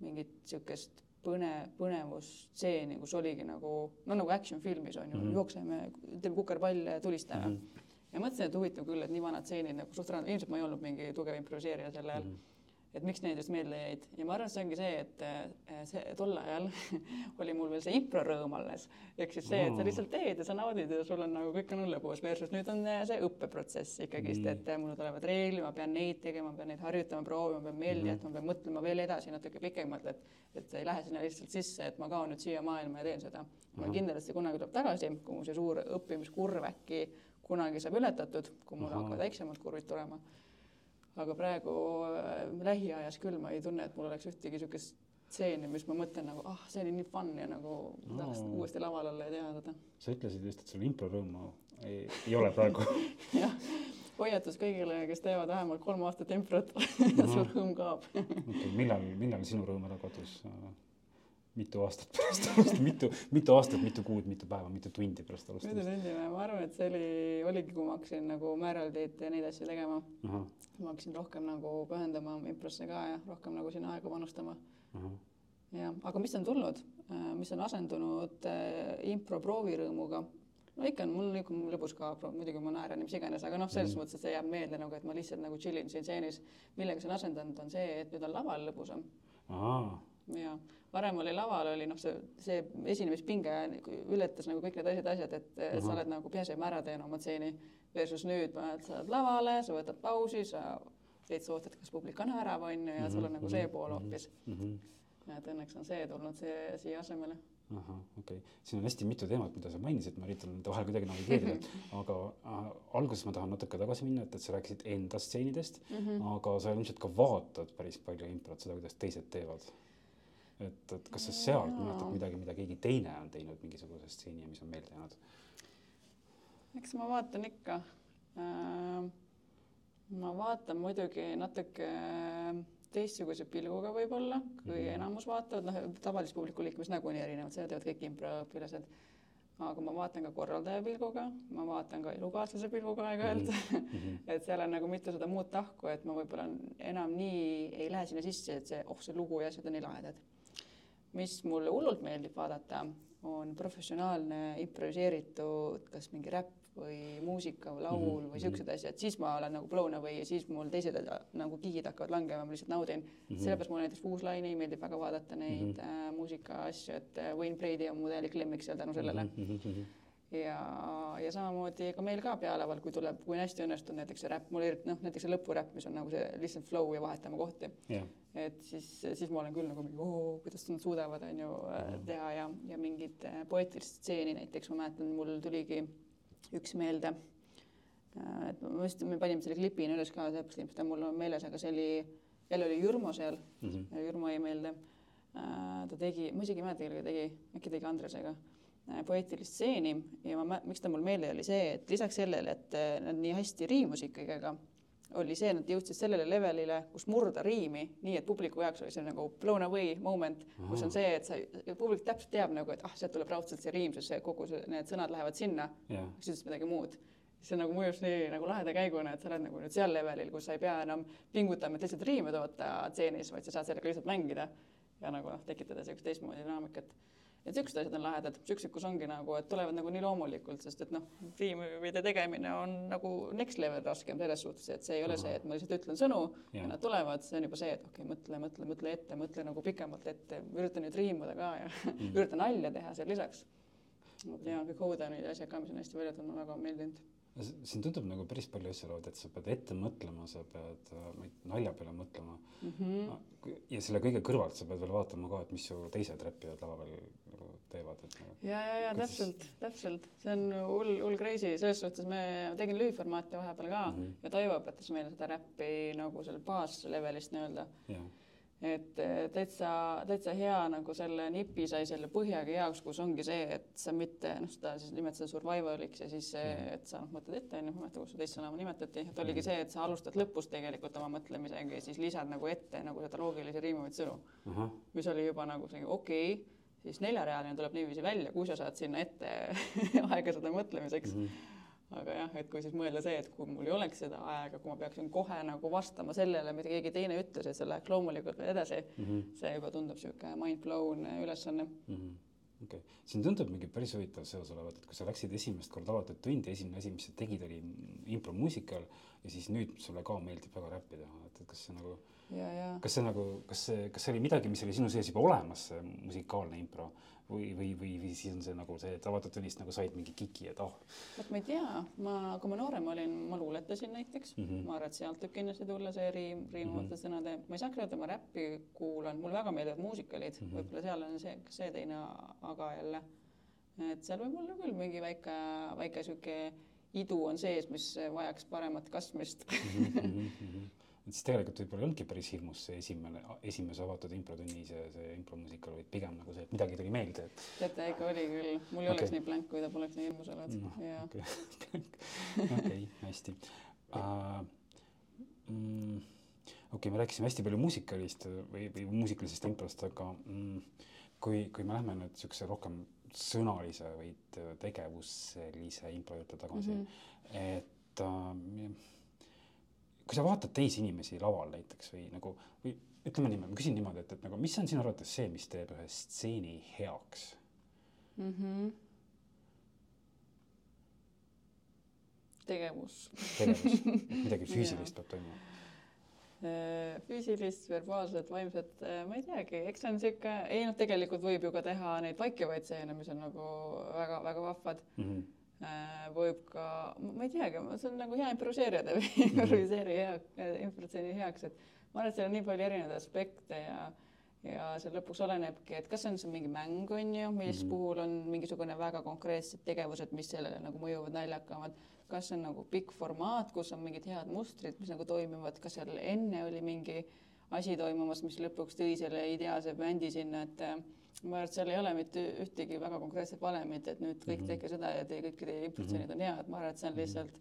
mingit niisugust põne, põnevustseeni, kus oligi nagu, no nagu action filmis on ju mm, -hmm. jookseme, teeme kukerpalle ja tulistame mm. -hmm. ja mõtlesin, et huvitav küll, et nii vanad stseenid nagu suht random, ilmselt ma ei olnud mingi tugev improviseerija sel ajal mm. -hmm et miks need just meelde jäid. Ja ma arvan, et see ongi see, et eh, see tol ajal oli mul veel see improrõõm alles, ehk siis see, et sa lihtsalt teed ja sa naudid ja sul on nagu kõik on lõbus versus nüüd on eh, see õppeprotsess ikkagist, et eh, mul tulevad reeglid, ma pean neid tegema, ma pean neid harjutama, proovima, ma pean meelde mhm. jätma, ma pean mõtlema veel edasi natuke pikemalt, et et sa ei lähe sinna lihtsalt sisse, et ma kaon nüüd siia maailma ja teen seda. ma kindlasti kunagi tuleb tagasi, kui mu see suur õppimiskurv äkki kunagi saab ületatud, kui mul hakkavad väiksemad kurvid tulema aga praegu äh, lähiajas küll ma ei tunne, et mul oleks ühtegi niisugust stseeni, mis ma mõtlen nagu, ah, see oli nii fun ja nagu no. tahaks uuesti laval olla ja teha seda. sa ütlesid just, et sul improrõõmu ei, ei ole praegu jah, hoiatus kõigile, kes teevad vähemalt kolm aastat improt sul rõõm kaob okay, millal, millal sinu rõõm ära kadus? Mitu aastat pärast alustamist, mitu, mitu aastat, mitu kuud, mitu päeva, mitu tundi pärast alustamist? mitu tundi või, ma arvan, et see oli, oligi, kui ma hakkasin nagu Määraldeid ja neid asju tegema. ma hakkasin rohkem nagu pühendama improsse ka ja rohkem nagu sinna aega panustama. jah, aga mis on tulnud, äh, mis on asendunud äh, impro proovirõõmuga? no ikka on mul ikka lõbus ka, muidugi ma naeran ja mis iganes, aga noh, selles mm. mõttes, et see jääb meelde nagu, et ma lihtsalt nagu chill in siin stseenis. millega see on asendanud, on see, et nüüd on laval lõbusam. Ja varem oli laval oli noh, see, see esinemispinge ületas nagu kõik need teised asjad, et uh -huh. sa oled nagu peaasi, et ma ära teen oma tseeni. Versus nüüd sa oled lavale, sa võtad pausi, sa veits ootad, kas publik on ärav, on ju, ja sul on nagu see pool hoopis uh. -huh. et õnneks on see tulnud see siia asemele ahah, okei okay., siin on hästi mitu teemat, mida sa mainisid, ma üritan nende vahel kuidagi navigeerida aga alguses ma tahan natuke tagasi minna, et, et sa rääkisid enda stseenidest mm, -hmm. aga sa ilmselt ka vaatad päris palju improt, seda, kuidas teised teevad et, et kas sa sealt mäletad midagi, mida keegi teine on teinud mingisuguse stseeni, mis on meelde jäänud? eks ma vaatan ikka äh,. ma vaatan muidugi natuke teistsuguse pilguga võib-olla, kui mm -hmm. enamus vaatavad, noh, tavalist publiku liikumist nagunii erinevad, seda teevad kõik improõpilased. Aga ma vaatan ka korraldaja pilguga, ma vaatan ka elukaaslase pilguga aeg-ajalt mm. -hmm. et seal on nagu mitu seda muud tahku, et ma võib-olla enam nii ei lähe sinna sisse, et see, oh, see lugu ja asjad on nii lahedad mis mulle hullult meeldib vaadata, on professionaalne improviseeritud, kas mingi räpp või muusika või laul mm -hmm. või siuksed asjad, siis ma olen nagu blown away ja siis mul teised nagu kihid hakkavad langema, ma lihtsalt naudin mm -hmm.. sellepärast mulle näiteks Uus Laine meeldib väga vaadata neid mm -hmm. äh, muusika asju, et äh, Wayne Brady on mu täielik lemmik seal tänu sellele mm. -hmm ja, ja samamoodi ka meil ka pealeval, kui tuleb, kui on hästi õnnestunud näiteks see räpp, mul eriti noh, näiteks see lõpuräpp, mis on nagu see lihtsalt flow ja vahetame kohti yeah.. et siis, siis ma olen küll nagu mingi oo, kuidas nad suudavad, on ju mm. teha ja, ja mingit äh, poeetilist stseeni näiteks ma mäletan, mul tuligi üks meelde. Äh, et ma vist, me panime selle klipina üles ka, seepärast ilmselt mul on meeles, aga see oli, jälle oli Jürmo seal mm, -hmm. Jürmo jäi meelde. ta tegi, ma isegi ei mäleta, kellega tegi, äkki tegi Andresega Äh, poeetilist stseeni ja ma, miks ta mul meelde oli see, et lisaks sellele, et äh, nad nii hästi riimusid kõigega, oli see, nad jõudsid sellele levelile, kus murda riimi, nii et publiku jaoks oli see nagu blown away moment, kus on see, et sa, publik täpselt teab nagu, et ah, sealt tuleb raudselt see riim, sest see kogu see, need sõnad lähevad sinna. Yeah., siis ütles midagi muud. See nagu mõjus nii nagu laheda käiguna, et sa oled nagu nüüd seal levelil, kus sa ei pea enam pingutama, et lihtsalt riime toota stseenis, vaid sa saad sellega lihtsalt mängida ja nagu noh, tekitada niisugust teistmoodi dünaamikat et siuksed asjad on lahedad, siuksekus ongi nagu, et tulevad nagu nii loomulikult, sest et noh, filmide tegemine on nagu next level raskem selles suhtes, et see ei ole see, et ma lihtsalt ütlen sõnu ja, ja nad tulevad, see on juba see, et okei okay,, mõtle, mõtle, mõtle ette, mõtle nagu pikemalt ette, üritan nüüd riimuda ka ja mm. üritan nalja teha seal lisaks. ja kõik Houdonid ja asjad ka, mis on hästi välja tulnud, väga meeldinud siin tundub nagu päris palju asju olevat, et sa pead ette mõtlema, sa pead äh, nalja peale mõtlema mm. -hmm. ja selle kõige kõrvalt sa pead veel vaatama ka, et mis su teised räppijad lava peal teevad, et ja, ja, ja täpselt, täpselt, see on hull, hull crazy, selles suhtes me tegin lühiformaati vahepeal ka mm -hmm. ja Toivo õpetas meile seda räppi nagu seal baaslevelist nii-öelda. et eh, täitsa, täitsa hea nagu selle nipi sai selle põhjaga heaks, kus ongi see, et sa mitte noh, seda siis nimetad seda survivaliks ja siis see, et sa noh, mõtled ette onju, ma ei mäleta, kuidas seda teist sõna nimetati, et oligi see, et sa alustad lõpust tegelikult oma mõtlemisega ja siis lisad nagu ette nagu seda loogilisi riimuvaid sõnu uh. -huh. mis oli juba nagu see okei okay,, siis neljarealine tuleb niiviisi välja, kui sa saad sinna ette aega seda mõtlemiseks mm. -hmm aga jah, et kui siis mõelda see, et kui mul ei oleks seda aega, kui ma peaksin kohe nagu vastama sellele, mida keegi teine ütles, et see läheks loomulikult edasi mm, -hmm. see juba tundub niisugune mind blown ülesanne mm. -hmm okei okay., siin tundub mingi päris huvitav seos olevat, et kui sa läksid esimest korda avatud tundi, esimene asi, mis sa tegid, oli impromuusikal ja siis nüüd sulle ka meeldib väga räppida, et, et kas see nagu, kas see nagu, kas see, kas see oli midagi, mis oli sinu sees juba olemas, see musikaalne impro või, või, või, või siis on see nagu see, et avatud tunnist nagu said mingi kiki, et oh. vot ma ei tea, ma, kui ma noorem olin, ma luuletasin näiteks mm, -hmm. ma arvan, et sealt võib kindlasti tulla see riim, riimuvate mm -hmm. sõnade, ma ei saaks öelda, et ma räppi kuulan, mulle väga meeldivad muusikalid mm -hmm., võib-olla seal on see, see teine aga jälle. et seal võib olla küll mingi väike, väike sihuke idu on sees, mis vajaks paremat kasvamist mm. -hmm et siis tegelikult võib-olla ei olnudki päris hirmus see esimene, esimese avatud improtunni see, see impromuusikal, vaid pigem nagu see, et midagi tuli meelde, et. teate, ikka oli küll, mul ei okay. oleks nii blank, kui ta poleks nii hirmus olnud no,. okei okay. okay, hästi uh,. Mm, okei okay,, me rääkisime hästi palju muusikalist või, või muusikalisest improst, aga mm, kui, kui me lähme nüüd niisuguse rohkem sõnalise või tegevuselise impro juurde tagasi mm, -hmm. et uh, kui sa vaatad teisi inimesi laval näiteks või nagu, või ütleme niimoodi, ma küsin niimoodi, et, et nagu, mis on sinu arvates see, mis teeb ühe stseeni heaks mm? -hmm. tegevus. tegevus, midagi füüsilist peab toimuma äh, füüsilist, verbaalset, vaimset, äh, ma ei teagi, eks see on sihuke, ei noh, tegelikult võib ju ka teha neid vaikivaid stseene, mis on nagu väga-väga vahvad mm. -hmm võib ka, ma ei teagi, see on nagu hea improviseerija teeb mhm. improviseerija hea, improviseerija heaks, et ma arvan, et seal on nii palju erinevaid aspekte ja ja see lõpuks olenebki, et kas on see mingi mäng, on ju, mis mm -hmm. puhul on mingisugune väga konkreetsed tegevused, mis sellele nagu mõjuvad naljakamad, kas on nagu pikk formaat, kus on mingid head mustrid, mis nagu toimivad, kas seal enne oli mingi asi toimumas, mis lõpuks tõi selle ideaalse bändi sinna, et ma arvan, et seal ei ole mitte ühtegi väga konkreetset valemit, et nüüd kõik mm -hmm. tehke seda ja teie kõik teie improtsioonid mm -hmm. on head, ma arvan, et see on mhm. lihtsalt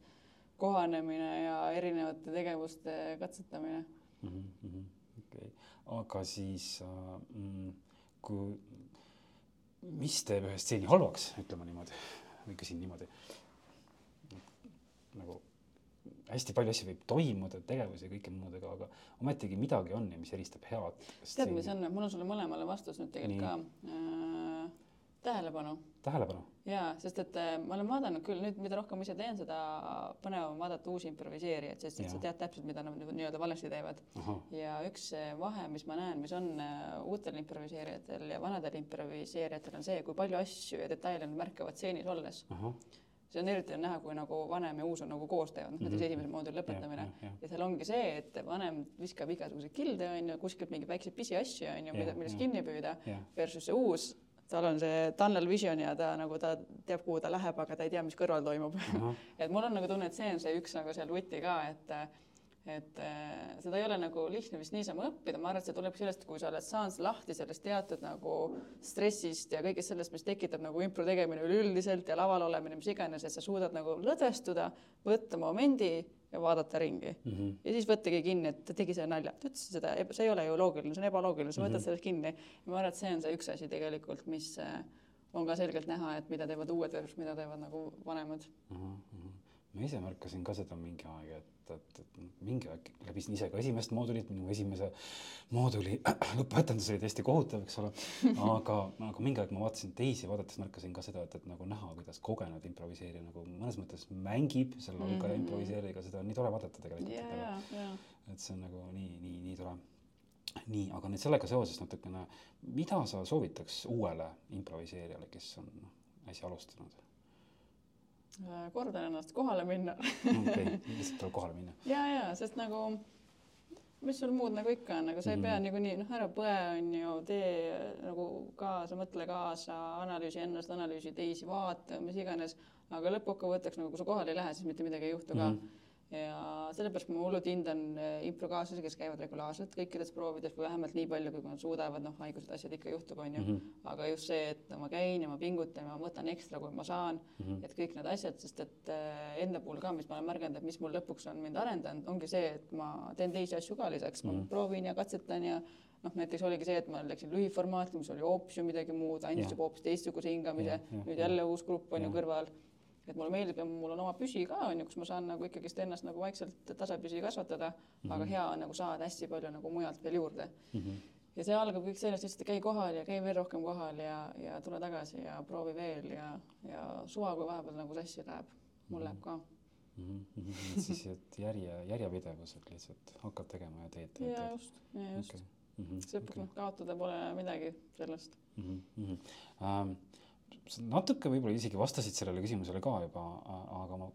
kohanemine ja erinevate tegevuste katsetamine mm. -hmm. okei okay., aga siis äh, mm, kui, mis teeb ühe stseeni halvaks, ütleme niimoodi, või küsin niimoodi, nagu hästi palju asju võib toimuda, tegevusi ja kõike muud, aga, aga ometigi midagi on ja mis eristab head. tead, mis on, mul on sulle mõlemale vastus nüüd tegelikult Nii. ka äh,. tähelepanu. tähelepanu? jaa, sest et äh, ma olen vaadanud küll nüüd, mida rohkem ise teen, seda põnevam vaadata uusi improviseerijaid, sest et sa tead täpselt, mida nad nii-öelda valesti teevad. ja üks vahe, mis ma näen, mis on äh, uutel improviseerijatel ja vanadel improviseerijatel on see, kui palju asju ja detaile nad märkavad stseenis olles see on eriti on näha, kui nagu vanem ja uus on nagu koos teevad, noh näiteks mm -hmm. esimese mooduli lõpetamine. Ja, ja. ja seal ongi see, et vanem viskab igasuguseid kilde onju, kuskilt mingeid väikseid pisiasju onju, mida, millest kinni püüda versus see uus tal on see tunnel vision ja ta nagu ta teab, kuhu ta läheb, aga ta ei tea, mis kõrval toimub. Et mul on nagu tunne, et see on see üks nagu seal vuti ka, et et äh, seda ei ole nagu lihtne vist niisama õppida, ma arvan, et see tuleb sellest, kui sa oled saanud lahti sellest teatud nagu stressist ja kõigest sellest, mis tekitab nagu impro tegemine üleüldiselt ja laval olemine, mis iganes, et sa suudad nagu lõdvestuda, võtta momendi ja vaadata ringi mm. -hmm. ja siis võttagi kinni, et ta tegi selle nalja, ta ütles seda, see ei ole ju loogiline, see on ebaloogiline, sa võtad mm -hmm. sellest kinni. ma arvan, et see on see üks asi tegelikult, mis äh, on ka selgelt näha, et mida teevad uued versus mida teevad nagu vanemad mm. -hmm. Ma ise märkasin ka seda mingi aeg, et et, et mingi aeg läbisin ise ka esimest moodulit, minu esimese mooduli lõpuetendus oli täiesti kohutav, eks ole. aga, aga mingi aeg ma vaatasin teisi, vaadates märkasin ka seda, et, et nagu näha, kuidas kogenud improviseerija nagu mõnes mõttes mängib selle algaja mm -hmm. improviseerijaga, seda on nii tore vaadata tegelikult yeah,. Yeah. et see on nagu nii, nii, nii tore. nii, aga nüüd sellega seoses natukene, mida sa soovitaks uuele improviseerijale, kes on noh, äsja alustanud? Äh, kordan ennast, kohale minna okei, lihtsalt tuleb kohale minna. ja, ja sest nagu, mis sul muud nagu ikka on, nagu sa ei mm -hmm. pea niikuinii, noh, ära põe, on ju, tee nagu kaasa, mõtle kaasa, analüüsi ennast, analüüsi teisi, vaata, mis iganes, aga lõppkokkuvõtteks nagu, kui sa kohale ei lähe, siis mitte midagi ei juhtu ka mm. -hmm ja sellepärast ma hullult hindan äh, improkaaslasi, kes käivad regulaarselt kõikides proovides või vähemalt nii palju, kui nad suudavad, noh, haigused, asjad ikka juhtub, onju mm. -hmm. aga just see, et ma käin ja ma pingutan ja ma võtan ekstra, kui ma saan mm, -hmm. et kõik need asjad, sest et äh, enda puhul ka, mis ma olen märganud, et mis mul lõpuks on mind arendanud, ongi see, et ma teen teisi asju ka lisaks mm, -hmm. ma mhm. proovin ja katsetan ja noh, näiteks oligi see, et ma läksin lühiformaati, mis oli hoopis ju midagi muud, andis juba hoopis teistsuguse hingamise, nüüd jälle uus grupp on ju kõrval et mulle meeldib ja mul on oma püsi ka on ju, kus ma saan nagu ikkagist ennast nagu vaikselt tasapisi kasvatada mm, -hmm. aga hea on nagu saada hästi palju nagu mujalt veel juurde mm. -hmm. ja see algab kõik sellest lihtsalt, käi kohal ja käi veel rohkem kohal ja, ja tule tagasi ja proovi veel ja, ja suva, kui vahepeal nagu sassi läheb, mul läheb ka mm. -hmm. siis, et järje, järjepidevus, et lihtsalt hakkad tegema ja teed, teed, ja just, ja just okay.. Mm -hmm. see okay. kaotada pole midagi sellest mm. -hmm. Um, natuke võib-olla isegi vastasid sellele küsimusele ka juba, aga ma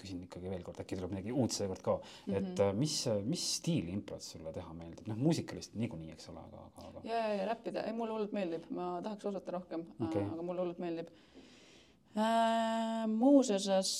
küsin ikkagi veel kord, äkki tuleb midagi uut seekord ka mm. -hmm. et äh, mis, mis stiili improt sulle teha meeldib, noh, muusikalist niikuinii, eks ole, aga, aga, aga. ja, ja, ja räppida, ei mulle hullult meeldib, ma tahaks osata rohkem okay., aga mulle hullult meeldib äh,. muuseas,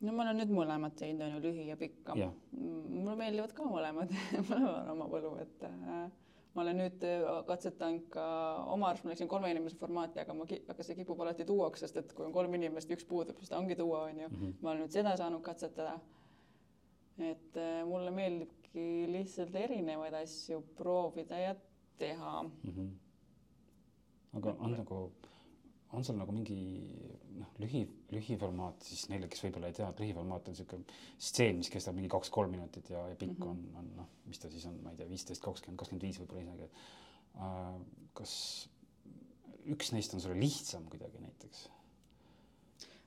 no ma olen nüüd mõlemat teinud, on ju, lühi ja pikka. mulle meeldivad ka mõlemad mõlemal on oma võlu, et äh, ma olen nüüd äh, katsetanud ka oma arust, ma läksin kolme inimese formaati, aga ma, aga see kipub alati duoks, sest et kui on kolm inimest, üks puudub, siis ta ongi duo, onju mm. -hmm. ma olen nüüd seda saanud katsetada. et äh, mulle meeldibki lihtsalt erinevaid asju proovida ja teha mm. -hmm. aga on nagu on sul nagu mingi noh, lühi, lühiformaat siis neile, kes võib-olla ei tea, et lühiformaat on niisugune stseen, mis kestab mingi kaks-kolm minutit ja, ja pikk mm -hmm. on, on noh, mis ta siis on, ma ei tea, viisteist, kakskümmend, kakskümmend viis võib-olla isegi äh,. kas üks neist on sulle lihtsam kuidagi näiteks?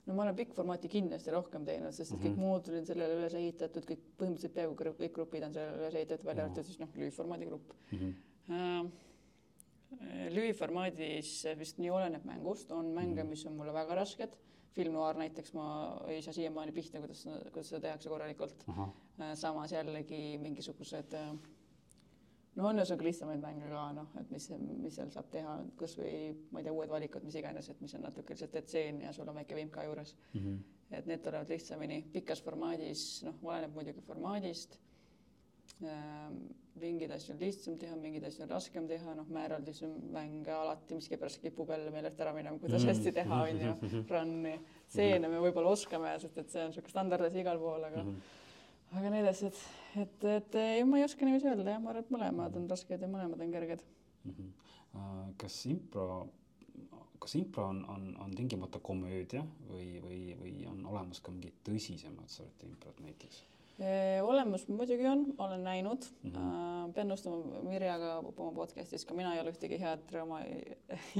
no ma olen pikkformaati kindlasti rohkem teinud, sest mm -hmm. kõik moodulid on sellele üles ehitatud, kõik põhimõtteliselt peaaegu kõik grupid on sellele üles ehitatud, välja arvatud siis noh, lühiformaadi grupp mm. -hmm. Uh, lühiformaadis vist nii oleneb mängust, on mänge, mhm. mis on mulle väga rasked, film noir näiteks ma ei saa siiamaani pihta, kuidas, kuidas seda tehakse korralikult. Äh, samas jällegi mingisugused äh, no on ühesõnaga lihtsamaid mänge ka noh, et mis, mis seal saab teha, kasvõi ma ei tea, uued valikud, mis iganes, et mis on natuke lihtsalt etseen ja sul on väike vimka juures mm. -hmm. et need tulevad lihtsamini, pikas formaadis, noh, oleneb muidugi formaadist Ehm, mingeid asju on lihtsam teha, mingeid asju on raskem teha, noh, määraldis on mänge alati miskipärast kipub jälle meelest ära minema, kuidas mm. hästi teha, on ju, run'i. stseene me võib-olla oskame, sest et see on niisugune standardasi igal pool, aga mm -hmm. aga need asjad, et, et ei, ma ei oska niiviisi öelda jah, ma arvan, et mõlemad on rasked ja mõlemad on kerged mm. -hmm. kas impro, kas impro on, on, on tingimata komöödia või, või, või on olemas ka mingid tõsisemad sorti improd näiteks? Olemas muidugi on, olen näinud mm. -hmm. pean nõustuma Mirjaga oma podcast'is, ka mina ei ole ühtegi head draama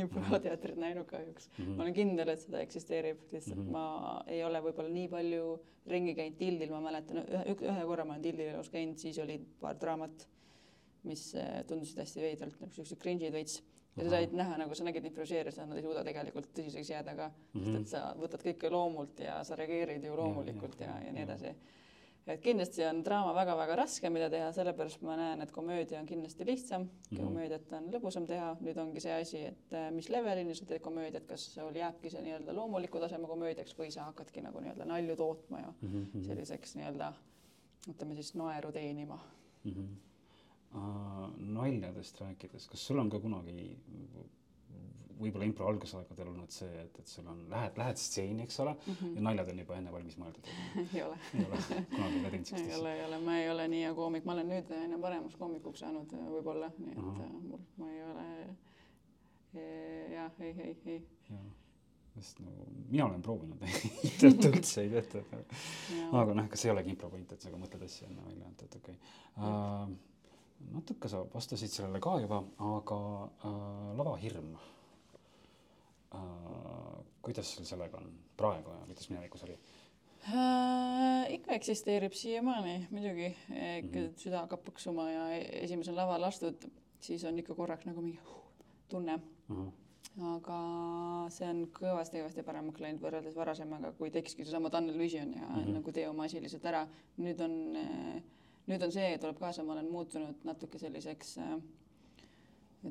improteatrit -hmm. näinud kahjuks mm. -hmm. ma olen kindel, et seda eksisteerib, lihtsalt mm -hmm. ma ei ole võib-olla nii palju ringi käinud Tildil, ma mäletan ühe, ühe korra ma olen Tildil elus käinud, siis oli paar draamat, mis äh, tundusid hästi veidralt nagu siuksed cringe'id veits ja sa said näha, nagu sa nägid improviseerida, seda nad ei suuda tegelikult tõsiseks jääda ka mm, -hmm. sest et sa võtad kõike loomult ja sa reageerid ju loomulikult ja, ja, ja, ja nii edasi et kindlasti on draama väga-väga raske, mida teha, sellepärast ma näen, et komöödia on kindlasti lihtsam mm, -hmm. komöödiat on lõbusam teha, nüüd ongi see asi, et äh, mis levelini sa teed komöödiat, kas sul jääbki see nii-öelda loomuliku taseme komöödiaks või sa hakkadki nagu nii-öelda nalju tootma ja mm -hmm. selliseks nii-öelda ütleme siis naeru teenima mm. -hmm. Uh, naljadest rääkides, kas sul on ka kunagi võib-olla impro algusaegadel olnud see, et, et sul on, lähed, lähed stseeni, eks ole mm, -hmm. ja naljad on juba enne valmis mõeldud ei ole. ei ole, kunagi ka teinud siukest asja? ei ole, ei ole, ma ei ole nii hea koomik, ma olen nüüd aina paremaks koomikuks saanud äh, võib-olla, nii et Aha. Äh, mul, ma ei ole äh, jah, ei, ei, ei. sest nagu mina olen proovinud üldse ei tehta, aga noh, kas ei olegi impro point, et sa ka mõtled asju enne välja, et, et okei okay. uh,. natuke sa vastasid sellele ka juba, aga uh, lavahirm kuidas sul sellega on praegu ja kuidas minevikus oli äh,? ikka eksisteerib siiamaani muidugi, mm -hmm. süda hakkab põksuma ja e-, esimesel laval astud, siis on ikka korraks nagu mingi huh, tunne mm. -hmm. aga see on kõvasti-kõvasti paremaks läinud võrreldes varasemaga, kui tekkiski seesama Tunnel Vision ja mm -hmm. nagu tee oma asi lihtsalt ära. nüüd on, nüüd on see, tuleb kaasa, ma olen muutunud natuke selliseks äh,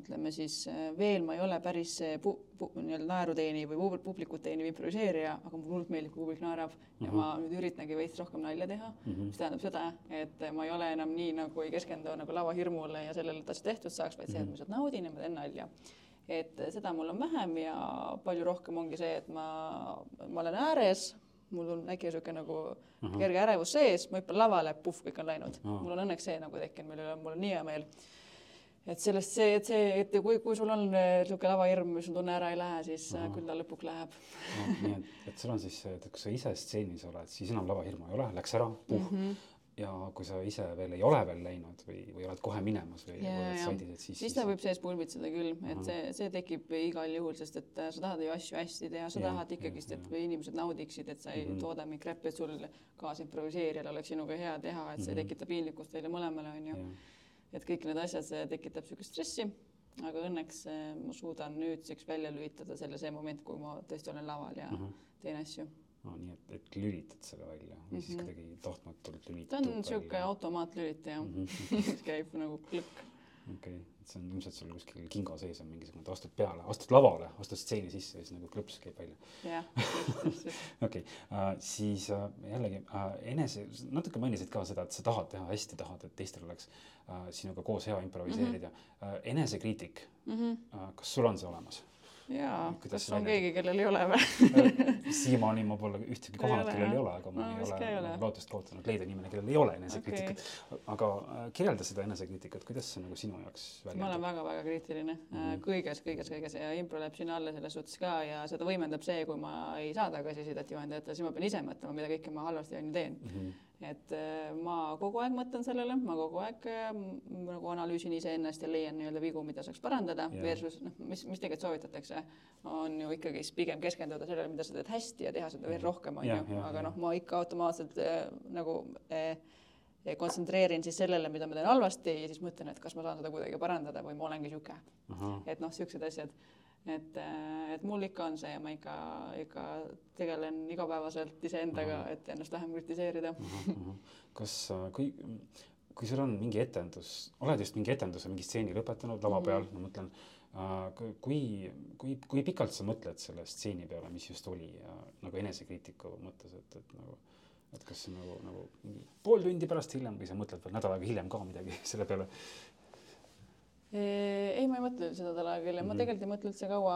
ütleme siis äh, veel ma ei ole päris see pu-, pu-, nii-öelda naeru teeniv või pub- publikut teeniv improviseerija, aga mulle hullult meeldib, kui publik naerab ja Mhm. ma nüüd üritangi veits rohkem nalja teha mm, -hmm. mis tähendab seda, et ma ei ole enam nii nagu ei keskendu nagu lavahirmule ja sellele, et asja tehtud saaks, vaid see, et ma lihtsalt naudin ja ma teen nalja. et seda mul on vähem ja palju rohkem ongi see, et ma, ma olen ääres, mul on äkki niisugune nagu uh -huh. kerge ärevus sees, ma hüppan lavale, puhh, kõik on läinud mul on õnneks see nagu tekkinud, mille üle mul on nii hea meel et sellest see, et see, et kui, kui sul on niisugune lavahirm, mis sul tunne ära ei lähe, siis uh Ahah. küll ta lõpuks läheb no, nii et, et sul on siis see, et kui sa ise stseenis oled, siis enam lavahirmu ei ole, läks ära, puh mm. -hmm. ja kui sa ise veel ei ole veel läinud või, või oled kohe minemas või Ja, oled ja. saidis, et siis, siis ta võib sees pulbitseda küll, et see, see tekib igal juhul, sest et äh, sa tahad ju asju hästi teha, sa Jah, tahad ikkagist, et jah. inimesed naudiksid, et sa ei Mhm. tooda mingit räppi, et sul kaasimproviseerijal oleks sinuga hea teha, et see Mhm. tekitab piinlikkust teile mõlemale, on ju. jah, et kõik need asjad, see tekitab niisugust stressi, aga õnneks äh, ma suudan nüüdseks välja lülitada selle see moment, kui ma tõesti olen laval ja ahah. teen asju. no nii et, et lülitad selle välja või siis Mhm. kuidagi tahtmatult ta lülitad on niisugune automaatlülitaja Mhm. mis käib nagu klõkk. Okei okay., et see on ilmselt sul kuskil kinga sees on mingisugune, et astud peale, astud lavale, astud stseeni sisse ja siis nagu klõps käib välja. jah, just, just, just. okei okay., siis äh, jällegi äh, enese, natuke mainisid ka seda, et sa tahad teha hästi, tahad, et teistel oleks äh, sinuga koos hea improviseerida mm. -hmm. äh, enesekriitik Mhm. äh,, kas sul on see olemas? jaa, Kuidas kas on välja keegi, kellel ei ole või? siiamaani ma pole ühtegi kohanud, kellel ei ole, aga ma No ei ole, ole. ole lootust kaotanud leida inimene, kellel ei ole enesekriitikat okay.. aga äh, kirjelda seda enesekriitikat, kuidas see nagu sinu jaoks ma olen väga-väga kriitiline mm. -hmm. kõiges, kõiges, kõiges ja impro läheb sinna alla selles suhtes ka ja seda võimendab see, kui ma ei saa tagasisidet juhendajatele, siis ma pean ise mõtlema, mida kõike ma halvasti on ju teen. Mhm. Et äh, ma kogu aeg mõtlen sellele, ma kogu aeg äh, nagu analüüsin iseennast ja leian nii-öelda vigu, mida saaks parandada yeah. versus noh, mis, mis tegelikult soovitatakse, on ju ikkagi pigem keskenduda sellele, mida sa teed hästi ja teha seda veel rohkem, on ju, aga jah. noh, ma ikka automaatselt äh, nagu äh, kontsentreerin siis sellele, mida ma teen halvasti ja siis mõtlen, et kas ma saan seda kuidagi parandada või ma olengi niisugune et noh, niisugused asjad, et, et mul ikka on see ja ma ikka, ikka tegelen igapäevaselt iseendaga, et ennast vähem kritiseerida. ahah. kas, kui, kui sul on mingi etendus, oled just mingi etenduse, mingi stseeni lõpetanud lava peal mm, -hmm. ma mõtlen äh,, kui, kui, kui pikalt sa mõtled selle stseeni peale, mis just oli ja nagu enesekriitiku mõttes, et, et nagu et kas see nagu, nagu pool tundi pärast hiljem või sa mõtled veel nädal aega hiljem ka midagi selle peale ei, ma ei mõtle üldse nädal aega hiljem, ma Mhm. tegelikult ei mõtle üldse kaua,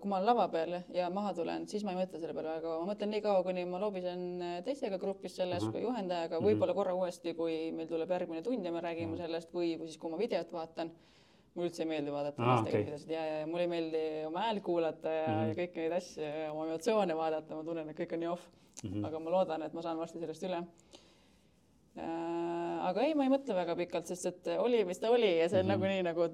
kui ma olen lava peal ja maha tulen, siis ma ei mõtle selle peale väga kaua, ma mõtlen nii kaua, kuni ma lobisen äh, teistega grupis selles Ahah. kui juhendajaga, Mhm. võib-olla korra uuesti, kui meil tuleb järgmine tund ja me räägime Mhm. sellest või, või siis, kui ma videot vaatan. mulle üldse ei meeldi vaadata Aa, lastega okei. videosid ja, ja, ja mulle ei meeldi oma häält kuulata ja mm. -hmm. ja kõiki neid asju ja oma emotsioone vaadata, ma tunnen, et kõik on nii off mm? -hmm. aga ma loodan, et ma saan varsti sellest üle. Aga ei, ma ei mõtle väga pikalt, sest et oli, mis ta oli ja see on mm Mhm. -hmm. nagunii nagu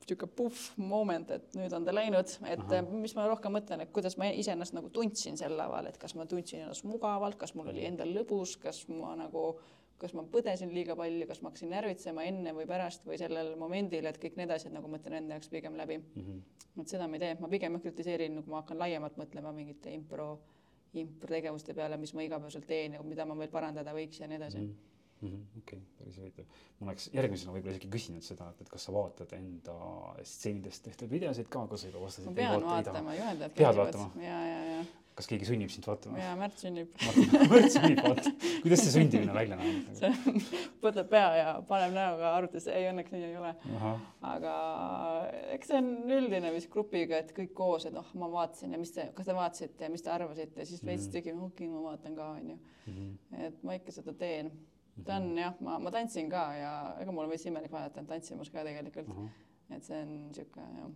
niisugune puhh moment, et nüüd on ta läinud, et Ahah. mis ma rohkem mõtlen, et kuidas ma iseennast nagu tundsin sel laval, et kas ma tundsin ennast mugavalt, kas mul oli endal lõbus, kas ma nagu, kas ma põdesin liiga palju, kas ma hakkasin närvitsema enne või pärast või sellel momendil, et kõik need asjad nagu mõtlen enda jaoks pigem läbi. -hmm. et seda ma ei tee, ma pigem kritiseerin, kui ma hakkan laiemalt mõtlema mingite impro, improtegevuste peale, mis ma igapäevaselt teen ja mida ma veel parandada võiks ja nii edasi mm. Mhm, okei, päris huvitav. ma oleks järgmisena võib-olla isegi küsinud seda, et, et kas sa vaatad enda stseenidest tehtud videosid ka, kui sa juba vastasid. ma pean vaatama, juhendajad käivad ja, ja, ja, kas keegi sunnib sind vaatama? ja Märt sünnib, Märt sunnib vaatama. kuidas see sundimine välja näeb? võtab pea ja paneb näoga arvutisse, ei õnneks nii ei ole, aga eks see on üldine vist grupiga, et kõik koos, et noh, ma vaatasin ja mis te, kas te vaatasite ja mis te arvasite, siis veits Mhm. tegime, okei ma vaatan ka onju, Mhm. et ma ikka seda teen. Ta on jah, ma, ma tantsin ka ja ega mul on veits imelik vaadata end tantsimas ka tegelikult, et see on niisugune jah,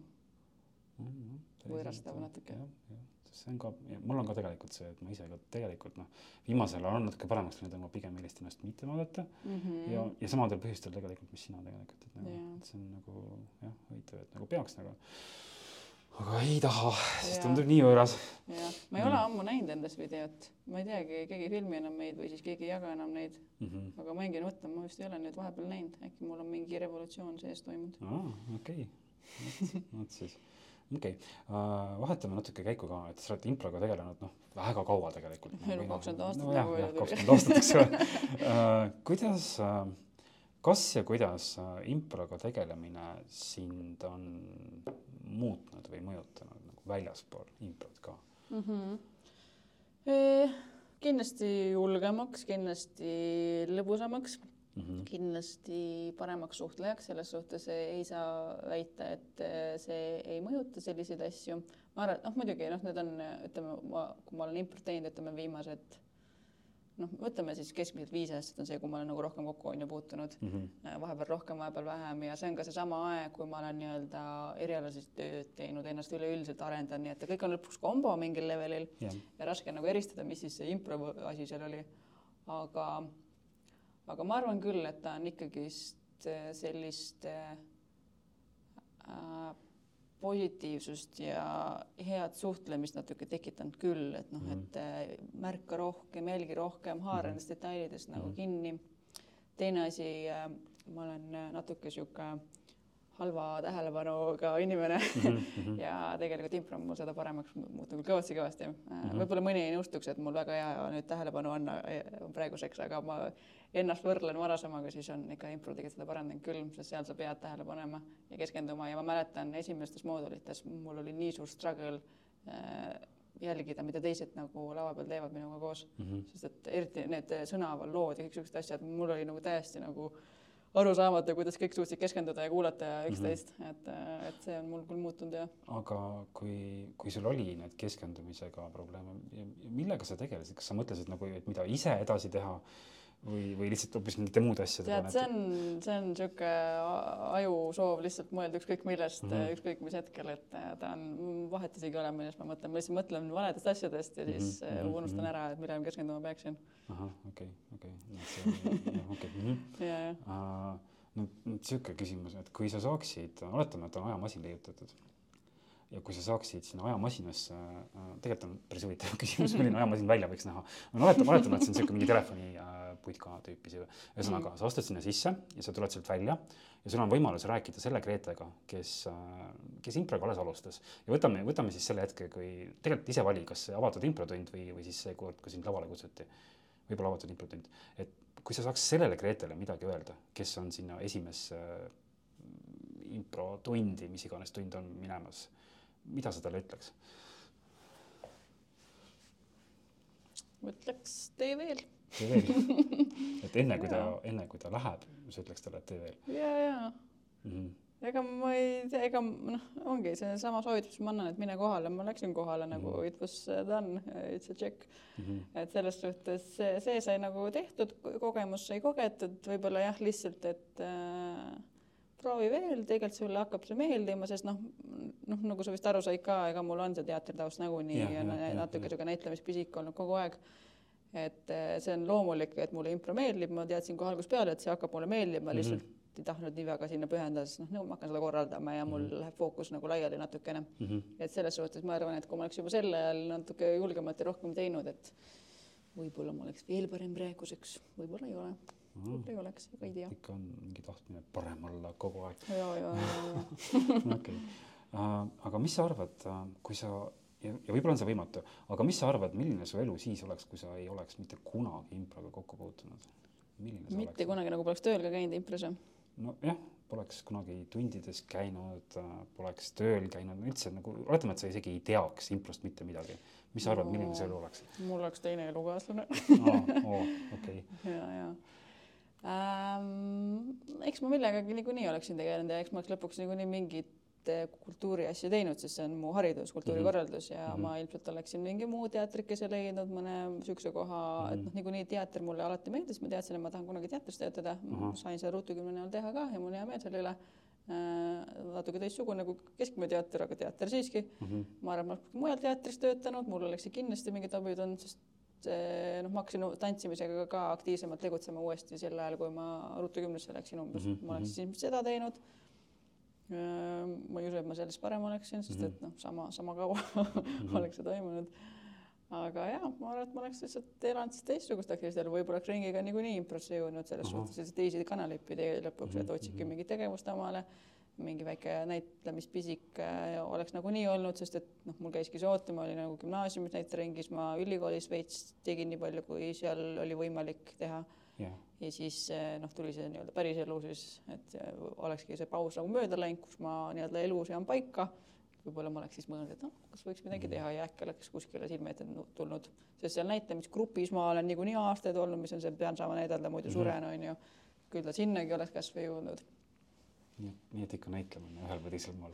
Võõrastav natuke. jah, jah, see on ka, mul on ka tegelikult see, et ma ise ka tegelikult noh, viimasel ajal on natuke paremaks läinud, aga ma pigem eelistan ennast mitte vaadata. Mm -hmm. ja, ja samadel põhjustel tegelikult, mis sina tegelikult, et nagu et see on nagu jah, huvitav, et nagu peaks nagu aga ei taha, Jaa. tundub nii võõras. jah, ma ei ole ammu näinud endast videot, ma ei teagi, keegi ei filmi enam meid või siis keegi ei jaga enam neid, Mhm. aga ma jäingi mõtlema, ma vist ei ole nüüd vahepeal näinud, äkki mul on mingi revolutsioon sees toimunud. aa, okei, vot siis, okei, vahetame natuke käiku ka, et sa oled improga tegelenud noh, väga kaua tegelikult. On 20 aastat nojah nagu, jah, kakskümmend aastat, eks ole. kuidas, kas ja kuidas äh, improga tegelemine sind on muutnud või mõjutanud nagu väljaspool improt ka mm? -hmm. E, kindlasti julgemaks, kindlasti lõbusamaks mm, -hmm. kindlasti paremaks suhtlejaks, selles suhtes ei saa väita, et äh, see ei mõjuta selliseid asju. ma arvan, et noh, muidugi noh, need on, ütleme, ma, kui ma olen import teinud, ütleme viimased noh, võtame siis keskmiselt viis aastat on see, kui ma olen nagu rohkem kokku on ju puutunud mm, -hmm. vahepeal rohkem, vahepeal vähem ja see on ka seesama aeg, kui ma olen nii-öelda erialasest tööd teinud, ennast üleüldiselt arendanud, nii et kõik on lõpuks kombo mingil levelil yeah. ja raske on nagu eristada, mis siis see impro asi seal oli. aga, aga ma arvan küll, et ta on ikkagist äh, sellist äh, positiivsust ja head suhtlemist natuke tekitanud küll, et noh -hmm. et äh, märka rohkem, jälgi rohkem, haara nendest -hmm. detailidest nagu -hmm. kinni. teine asi, äh, ma olen äh, natuke sihuke halva tähelepanuga inimene. Mm -hmm. ja tegelikult impro on mul seda paremaks muutunud kõvasti-kõvasti mm -hmm.. võib-olla mõni ei nõustuks, et mul väga hea nüüd tähelepanu on praeguseks, aga ma ennast võrdlen varasemaga, siis on ikka impro tegelikult seda parandanud küll, sest seal sa pead tähele panema ja keskenduma. Ja ma mäletan esimestes moodulites mul oli nii suur struggle äh, jälgida, mida teised nagu lava peal teevad minuga koos. Mm, -hmm. sest et eriti need sõnaaval lood ja kõiksugused asjad, mul oli nagu täiesti nagu äh, aru saamata, kuidas kõik suutsid keskenduda ja kuulata ja üksteist mm, -hmm. et, et see on mul küll muutunud jah. aga kui, kui sul oli need keskendumisega probleeme, millega sa tegelesid, kas sa mõtlesid nagu, et mida ise edasi teha või, või lihtsalt hoopis mingite muude asjadega? tead, see on, see on niisugune ajusoov lihtsalt mõelda ükskõik millest mm, -hmm. ükskõik mis hetkel, et ta on, vahet isegi ei ole, millest ma mõtlen, ma lihtsalt mõtlen valedest asjadest ja siis mm -hmm. unustan ära, et millele ma keskenduma peaksin. ahah, okei, okei, okei. Mhm. no niisugune küsimus, et kui sa saaksid, oletame, et on ajamasin leiutatud ja kui sa saaksid sinna ajamasinasse äh,, tegelikult on päris huvitav küsimus, milline ajamasin välja võiks näha. no oletame, oletame, et see on niisugune mingi telefoni äh, putka tüüpi see, ühesõnaga mm. sa astud sinna sisse ja sa tuled sealt välja ja sul on võimalus rääkida selle Gretega, kes, kes improga alles alustas. ja võtame, võtame siis selle hetke, kui tegelikult ise vali, kas avatud improtund või, või siis see kord, kui sind lavale kutsuti. võib-olla avatud improtund, et kui sa saaks sellele Gretele midagi öelda, kes on sinna esimesse äh, improtundi, mis iganes tund on minemas, mida sa talle ütleks? ma ütleks, tee veel tee veel. et enne kui ta, enne kui ta läheb, sa ütleks talle, et tee veel. ja, ja mm. -hmm. ega ma ei tea, ega noh, ongi seesama soovitus, mis ma annan, et mine kohale, ma läksin kohale nagu mm -hmm. it was done, it's a check mm. -hmm. et selles suhtes see, see sai nagu tehtud, kogemus sai kogetud, võib-olla jah, lihtsalt, et äh, proovi veel, tegelikult sulle hakkab see meeldima, sest noh, noh, nagu sa vist aru said ka, ega mul on see teatritaust nagunii ja, ja, ja natuke niisugune näitlemispisik olnud kogu aeg et eh, see on loomulik, et mulle impro meeldib, ma teadsin kohe algusest peale, et see hakkab mulle meeldima mm, -hmm. lihtsalt ei tahtnud nii väga sinna pühendada, sest noh, no ma hakkan seda korraldama ja mul mm -hmm. läheb fookus nagu laiali natukene mm. -hmm. et selles suhtes ma arvan, et kui ma oleks juba sel ajal natuke julgemalt ja rohkem teinud, et võib-olla ma oleks veel parem praeguseks, võib-olla ei ole mm. võib-olla ei oleks, ega ei tea. ikka on mingi tahtmine parem olla kogu aeg. ja, ja, ja, ja. okei, aga mis sa arvad, kui sa ja, ja võib-olla on see võimatu, aga mis sa arvad, milline su elu siis oleks, kui sa ei oleks mitte kunagi improga kokku puutunud? mitte oleks? kunagi nagu poleks tööl ka käinud impros või? nojah, poleks kunagi tundides käinud, poleks tööl käinud, üldse nagu oletame, et sa isegi ei teaks improst mitte midagi. mis sa arvad no,, milline see elu oleks? mul oleks teine elukaaslane okei. ja, ja ähm,. eks ma millegagi niikuinii oleksin tegelenud ja eks ma oleks lõpuks niikuinii mingit kultuuriasju teinud, sest see on mu haridus, kultuurikorraldus ja mm -hmm. ma ilmselt oleksin mingi muu teatrikese leidnud mõne niisuguse koha mm, -hmm. et noh, niikuinii teater mulle alati meeldis, ma teadsin, et ma tahan kunagi teatris töötada mm, -hmm. sain seda Ruutu kümne näol teha ka ja mul on hea meel selle üle äh,. natuke teistsugune kui keskmine teater, aga teater siiski mm. -hmm. ma arvan, ma oleks mujal teatris töötanud, mul oleks kindlasti mingid abid olnud, sest noh, ma hakkasin tantsimisega ka aktiivsemalt tegutsema uuesti sel ajal, kui ma Ruutu kümnesse läksin umbes mm, -hmm. ma oleks siis seda teinud ma ei usu, et ma sellest parem oleksin, sest et mhm. noh, sama, sama kaua mm -hmm. oleks see toimunud. aga jah, ma arvan, et ma oleks lihtsalt elanud teistsugust aktiivset elu, võib-olla oleks ringiga niikuinii improsse jõudnud selles -huh. suhtes, et teisi kanaleid pidi lõpuks, et mhm, otsidki mhm. mingit tegevust omale, mingi väike näitlemispisik äh, oleks nagunii olnud, sest et noh, mul käiski see ootama, oli nagu gümnaasiumis näiteringis, ma ülikoolis veits tegin nii palju, kui seal oli võimalik teha jah, ja siis eh, noh, tuli see nii-öelda päriselu siis, et eh, olekski see paus nagu mööda läinud, kus ma nii-öelda elus jään paika. võib-olla ma oleks siis mõelnud, et noh, kas võiks midagi teha ja äkki oleks kuskile silme ette nu- tulnud, sest seal näitlemisgrupis ma olen niikuinii aastaid olnud, mis on see, pean saama näidelda, muidu Mhm. suren, on ju. küll ta sinnagi oleks kasvõi jõudnud. nii et, ikka näitlemine ühel või teisel moel.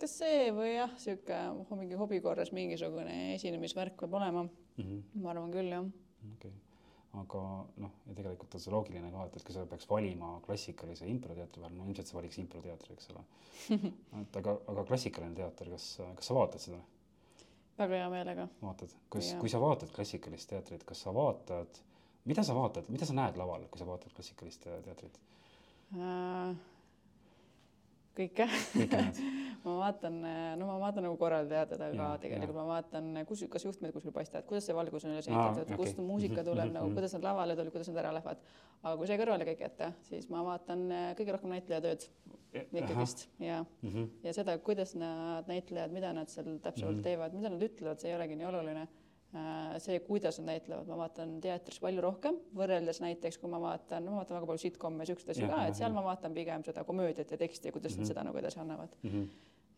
kas see või jah, niisugune mingi hobi korras mingisugune esinemisvärk peab olema, ma arvan küll jah. Mhm, okei, aga noh, ja tegelikult on see loogiline ka, et, et kui sa peaks valima klassikalise improteatri vahel, no ilmselt sa valiks improteatri, eks ole. et aga, aga klassikaline teater, kas, kas sa vaatad seda? väga hea meelega. vaatad, kas kui sa vaatad klassikalist teatrit, kas sa vaatad, mida sa vaatad, mida sa näed laval, kui sa vaatad klassikalist teatrit? Äh, kõike kõike näed? vaatan, no ma vaatan nagu korraldajad, aga Jaa, tegelikult jaa. ma vaatan, kus, kas juhtmed kuskil paistavad, kuidas see valgus on üles ehitatud okei. okay., kust muusika tuleb Mhm, nagu mhm. kuidas nad lavale tulevad, kuidas nad ära lähevad. aga kui see kõrvale kõik jätta, siis ma vaatan äh, kõige rohkem näitlejatööd ikkagist ja, Mhm. ja seda, kuidas nad näitlejad, mida nad seal täpsemalt Mhm. teevad, mida nad ütlevad, see ei olegi nii oluline. see, kuidas nad näitlevad, ma vaatan teatris palju rohkem, võrreldes näiteks, kui ma vaatan, ma vaatan väga palju sitcom'e, siukseid asju ka, et seal ma vaatan pigem seda komöödiat ja teksti ja kuidas Mhm. nad seda nagu edasi annavad. Mhm.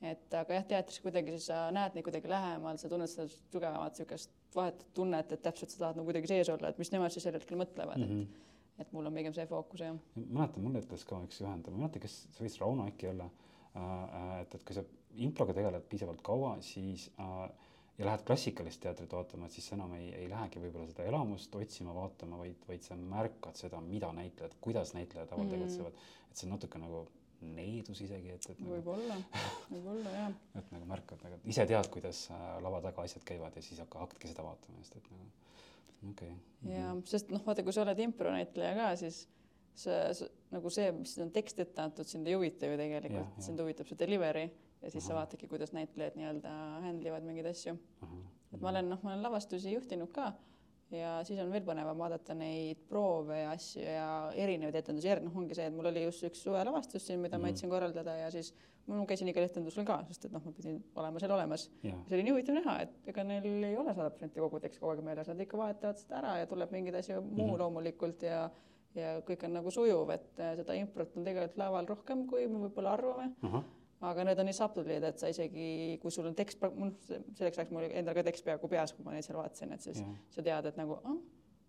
Et aga jah, teatris kuidagi siis sa näed neid kuidagi lähemal, sa tunned seda tugevamat niisugust vahetut tunnet, et täpselt sa tahad nagu kuidagi sees olla, et mis nemad siis sel hetkel mõtlevad mm, Mhm. -hmm. et, et mul on pigem see fookus jah. mäletan, mulle ütles ka üks juhendaja, ma ei mäleta, kes, see võis Rauno äkki olla, et, et kui sa improga tegeled piisavalt kaua, siis äh, ja lähed klassikalist teatrit vaatama, et siis sa enam ei, ei lähegi võib-olla seda elamust otsima, vaatama, vaid, vaid sa märkad seda, mida näitlejad, kuidas näitlejad laval Mhm. tegutsevad. et see on natuke nagu needus isegi, et, et nagu, võib-olla, võib-olla jah. et nagu märkad nagu, ise tead, kuidas äh, lava taga asjad käivad ja siis hakka, hakkadki seda vaatama just, et nagu okei okay.. ja sest noh, vaata, kui sa oled impronäitleja ka, siis sa, sa nagu see, mis on tekst ette antud, sind ei huvita ju tegelikult, sind huvitab see delivery ja siis sa Ahah. vaatadki, kuidas näitlejad nii-öelda handle ivad mingeid asju. Et ma olen noh, ma olen lavastusi juhtinud ka ja siis on veel põnevam vaadata neid proove ja asju ja erinevaid etendusi noh, ongi see, et mul oli just üks suvelavastus siin, mida ma Mhm. aitasin korraldada ja siis ma käisin igal etendusel ka, sest et noh, ma pidin olema seal olemas. see oli nii huvitav näha, et ega neil ei ole sada protsenti kogu tekst kogu aeg meeles, nad ikka vahetavad seda ära ja tuleb mingeid asju muu Mhm. loomulikult ja ja kõik on nagu sujuv, et äh, seda improt on tegelikult laval rohkem, kui me võib-olla arvame, ahah, aga need on nii subtle'id, et sa isegi, kui sul on tekst, noh, selleks ajaks mul endal ka tekst peaaegu peas, kui ma neid seal vaatasin, et siis jah. sa tead, et nagu ah,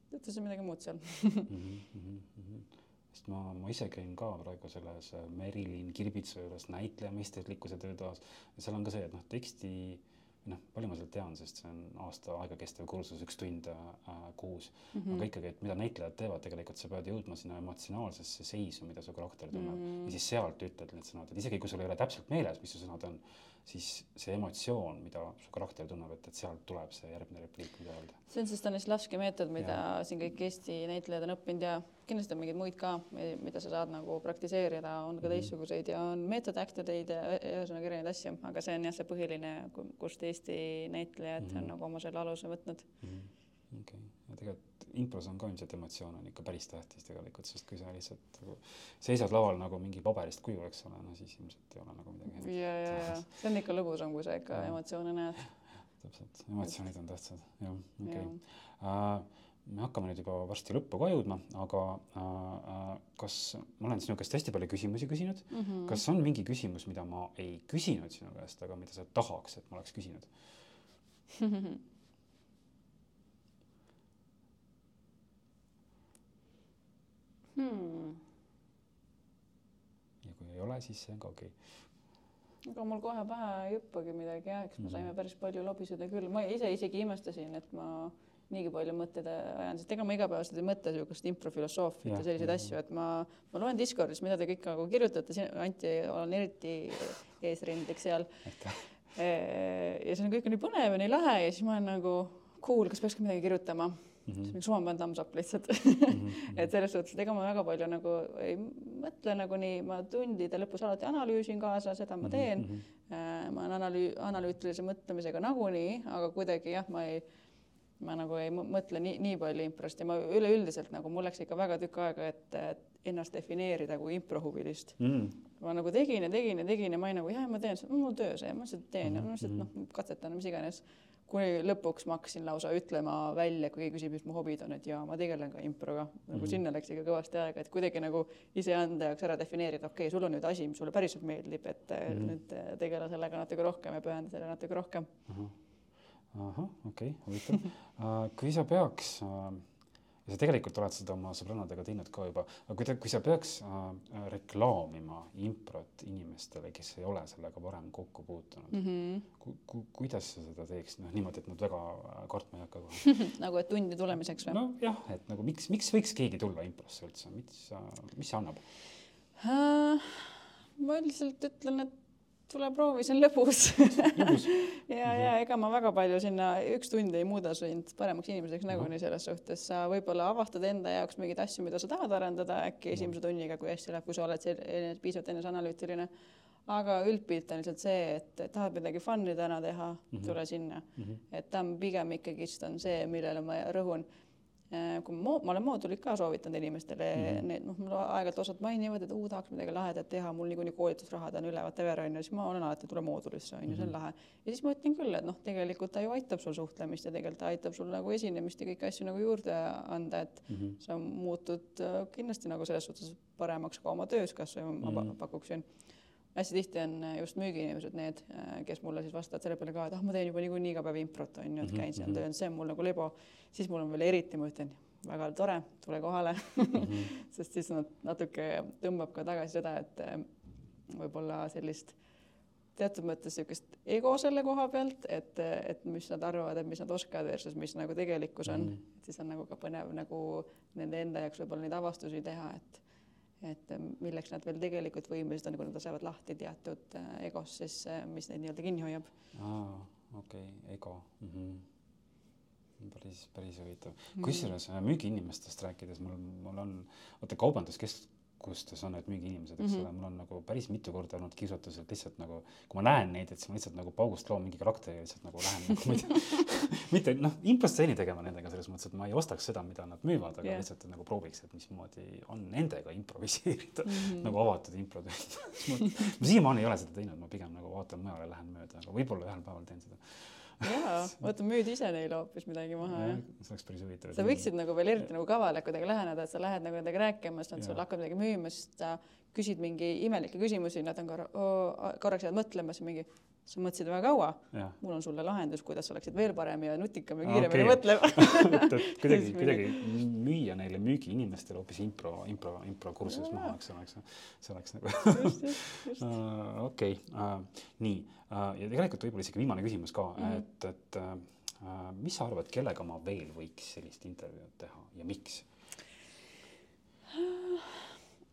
ta ütles midagi muud seal. Mhm, mhm, mhm. sest ma, ma ise käin ka praegu selles äh, Merilin Kirbitsa juures näitleja meisterlikkuse töötoas ja seal on ka see, et noh, teksti või noh, palju ma sealt tean, sest see on aasta aega kestev kursus, üks tund äh, kuus mm, -hmm. aga ikkagi, et mida näitlejad teevad, tegelikult sa pead jõudma sinna emotsionaalsesse seisu, mida su karakter tunneb mm -hmm. ja siis sealt ütled need sõnad, et isegi kui sul ei ole täpselt meeles, mis su sõnad on, siis see emotsioon, mida su karakter tunneb, et, et sealt tuleb see järgmine repliik, mida öelda. see on see Stanislavski meetod, mida siin kõik Eesti näitlejad on õppinud ja kindlasti on mingeid muid ka, mida sa saad nagu praktiseerida, on ka Mhm. teistsuguseid ja on meetod actor eid ja ühesõnaga erinevaid asju, aga see on jah, see põhiline, kust Eesti näitlejad mm Mhm. -hmm. on nagu oma selle aluse võtnud. okei, ja tegelikult impros on ka ilmselt emotsioon on ikka päris tähtis tegelikult, sest kui sa lihtsalt nagu seisad laval nagu mingi paberist kuju, eks ole, no siis ilmselt ei ole nagu midagi ja, ja, ja see on ikka lõbusam, kui sa ikka Jah. emotsioone näed. täpselt, emotsioonid on tähtsad, jah, okei okay.. me hakkame nüüd juba varsti lõppu ka jõudma, aga äh, äh, kas, ma olen sinu käest hästi palju küsimusi küsinud mm. -hmm. kas on mingi küsimus, mida ma ei küsinud sinu käest, aga mida sa tahaks, et ma oleks küsinud? Hmm. ja kui ei ole, siis see on ka okei okay.. ega mul kohe pähe ei hüppagi midagi jah, eks me Mhm. saime päris palju lobiseda küll, ma ise isegi imestasin, et ma niigi palju mõtteid ajan, sest ega ma igapäevaselt ei mõtle niisugust improfilosoofiat ja selliseid jah, asju, et ma, ma loen Discordis, mida te kõik nagu kirjutate, Anti, olen eriti eesrindlik seal. aitäh. ja see on kõik nii põnev ja nii lahe ja siis ma olen nagu cool, kas peaks ka midagi kirjutama Mhm. siis mingi suva ma thumbs up lihtsalt et selles suhtes, et ega ma väga palju nagu ei mõtle nagu nii, ma tundide lõpus alati analüüsin kaasa, seda Mhm, ma teen. ma olen analüü-, analüütilise mõtlemisega nagunii, aga kuidagi jah, ma ei, ma nagu ei mõ- mõtle nii, nii palju improst ja ma üleüldiselt nagu mul läks ikka väga tükk aega, et ennast defineerida kui improhuvilist. Mm. ma nagu tegin ja tegin ja tegin ja ma olin nagu jah, ma teen, mul töö see, ma lihtsalt teen ja ma lihtsalt Mhm, noh, katsetan, mis iganes. Kuni lõpuks ma hakkasin lausa ütlema välja, kui keegi küsib, mis mu hobid on, et jaa, ma tegelen ka improga. nagu mm -hmm. sinna läks ikka kõvasti aega, et kuidagi nagu iseenda jaoks ära defineerida, okei okay,, sul on nüüd asi, mis sulle päriselt meeldib, et mm -hmm. nüüd tegele sellega natuke rohkem ja pühenda sellele natuke rohkem. ahah, okei okay,, huvitav uh,. kui sa peaks uh ja sa tegelikult oled seda oma sõbrannadega teinud ka juba, aga kui ta, kui sa peaks äh, reklaamima improt inimestele, kes ei ole sellega varem kokku puutunud mm, -hmm. ku, ku, kuidas sa seda teeks, noh niimoodi, et nad väga äh, kartma ei hakka kohe nagu, et tundi tulemiseks või? nojah, et nagu miks, miks võiks keegi tulla improsse üldse, mis, mis see annab uh,? ma üldiselt ütlen, et tule proovi, see on lõbus ja, ja ega ma väga palju sinna, üks tund ei muuda sind paremaks inimeseks nagunii selles suhtes, sa võib-olla avastad enda jaoks mingeid asju, mida sa tahad arendada äkki esimese tunniga, kui hästi läheb, kui sa oled piisavalt eneseanalüütiline. aga üldpilt on lihtsalt see, et tahad midagi fun'i täna teha mm, -hmm. tule sinna mm. -hmm. et ta on pigem ikkagist on see, millele ma rõhun kui ma, ma olen moodulit ka soovitanud inimestele mm, -hmm. need noh, mul aeg-ajalt osad mainivad, et uu, tahaks midagi lahedat teha, mul niikuinii koolitusrahad on üle, whatever on ju, siis ma olen alati, tule moodulisse on ju see on mhm. lahe. ja siis ma ütlen küll, et noh, tegelikult ta ju aitab sul suhtlemist ja tegelikult ta aitab sul nagu esinemist ja kõiki asju nagu juurde anda, et mm -hmm. sa muutud äh, kindlasti nagu selles suhtes paremaks ka oma töös, kas või ma mm -hmm. pakuksin hästi tihti on äh, just müügiinimesed need, äh, kes mulle siis vastavad selle peale ka, et ah, ma teen juba niikuinii iga päev improt on ju, et mhm, käin seal -hmm. tööl, see on mul nagu lebo. siis mul on veel eriti, ma ütlen, väga tore, tule kohale. -hmm. sest siis nad natuke tõmbab ka tagasi seda, et äh, võib-olla sellist teatud mõttes niisugust ego selle koha pealt, et, et mis nad arvavad, et mis nad oskavad versus mis nagu tegelikkus on mm, -hmm. et siis on nagu ka põnev nagu nende enda jaoks võib-olla neid avastusi teha, et et äh, milleks nad veel tegelikult võimelised on, kui nad lasevad lahti teatud äh, egost, siis äh, mis neid nii-öelda kinni hoiab. aa, okei okay,, ego mm. -hmm päris, päris huvitav. kusjuures müügiinimestest rääkides mul, mul on, vaata kaubanduskeskus, kus on need müügiinimesed, eks mm -hmm. ole, mul on nagu päris mitu korda olnud kiusatus, et lihtsalt nagu, kui ma näen neid, et siis ma lihtsalt nagu paugust loon mingi karakteri ja lihtsalt nagu lähen nagu ma ei tea, mitte noh, improstseeni tegema nendega selles mõttes, et ma ei ostaks seda, mida nad müüvad, aga yeah. lihtsalt nagu prooviks, et mismoodi on nendega improviseerida mm -hmm. nagu avatud improtund ma, ma siiamaani ei ole seda teinud, ma pigem nagu vaatan mujale, lähen mööda, aga võib-olla ühel päeval teen seda jaa, vaata müüd ise neile hoopis midagi maha ja,, jah. see oleks päris huvitav. sa võiksid nagu veel eriti nagu kaval kuidagi läheneda, et sa lähed nagu nendega rääkima, siis nad sulle hakkavad midagi müüma, siis sa küsid mingi imelikke küsimusi, nad on korra, korraks jäävad mõtlema, siis mingi sa mõtlesid väga kaua, mul on sulle lahendus, kuidas oleksid veel parem ja nutikam ja kiiremini okay. mõtlema. Kuidagi, kuidagi müüa neile müügiinimestele hoopis impro, impro, improkursus maha, eks ole, eks see oleks nagu okei, nii. Uh, ja tegelikult võib-olla isegi viimane küsimus ka mm, -hmm. et, et uh, mis sa arvad, kellega ma veel võiks sellist intervjuud teha ja miks?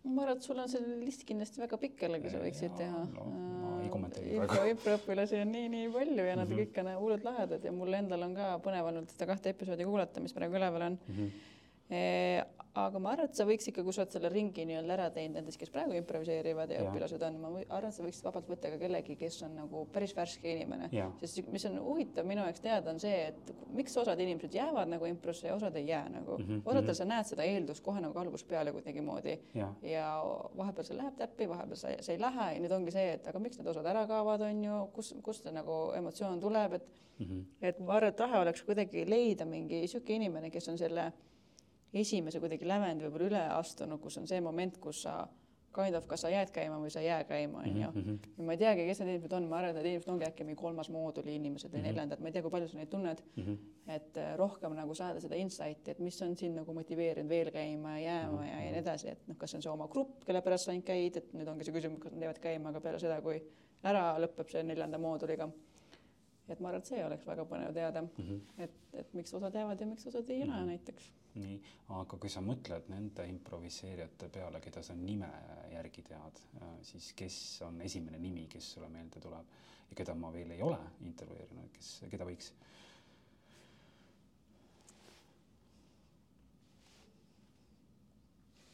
ma arvan, et sul on see list kindlasti väga pikk jällegi, sa võiksid teha no,. ma ei kommenteeri praegu. improõpilasi on nii, nii palju ja nad mm -hmm. kõik on hullult lahedad ja mul endal on ka põnev olnud seda kahte episoodi kuulata, mis praegu üleval on mm. -hmm aga ma arvan, et sa võiks ikka, kui sa oled selle ringi nii-öelda ära teinud nendest, kes praegu improviseerivad ja, ja. õpilased on, ma arvan, et sa võiksid vabalt võtta ka kellegi, kes on nagu päris värske inimene. sest mis on huvitav minu jaoks teada, on see, et miks osad inimesed jäävad nagu improsse ja osad ei jää nagu mm -hmm.. osadel sa näed seda eeldust kohe nagu algusest peale kuidagimoodi ja, ja vahepeal see läheb täppi, vahepeal see, see ei lähe ja nüüd ongi see, et aga miks need osad ära kaovad, on ju, kus, kust see nagu emotsioon tuleb, et mm -hmm. et ma arvan, et lahe oleks kuidagi leida mingi niisugune inimene, kes on selle esimese kuidagi lävendi võib-olla üle astunud, kus on see moment, kus sa kind of, kas sa jääd käima või sa ei jää käima, onju. Mhm, mhm. ja ma ei teagi, kes need inimesed on, ma arvan, et need inimesed ongi äkki mingi kolmas mooduli inimesed või mm -hmm. neljandad, ma ei tea, kui palju sa neid tunned mm. -hmm. et äh, rohkem nagu saada seda insight'i, et mis on sind nagu motiveerinud veel käima ja jääma mm -hmm. ja, ja nii edasi, et noh, kas on see oma grupp, kelle pärast sa ainult käid, et nüüd ongi see küsimus, kas nad jäävad käima, aga peale seda, kui ära lõpeb see neljanda mooduliga et ma arvan, et see oleks väga põnev teada mm, -hmm. et, et miks osad jäävad ja miks osad ei jää mm -hmm. näiteks nii, aga kui sa mõtled nende improviseerijate peale, keda sa nime järgi tead, äh, siis kes on esimene nimi, kes sulle meelde tuleb ja keda ma veel ei ole intervjueerinud, kes, keda võiks?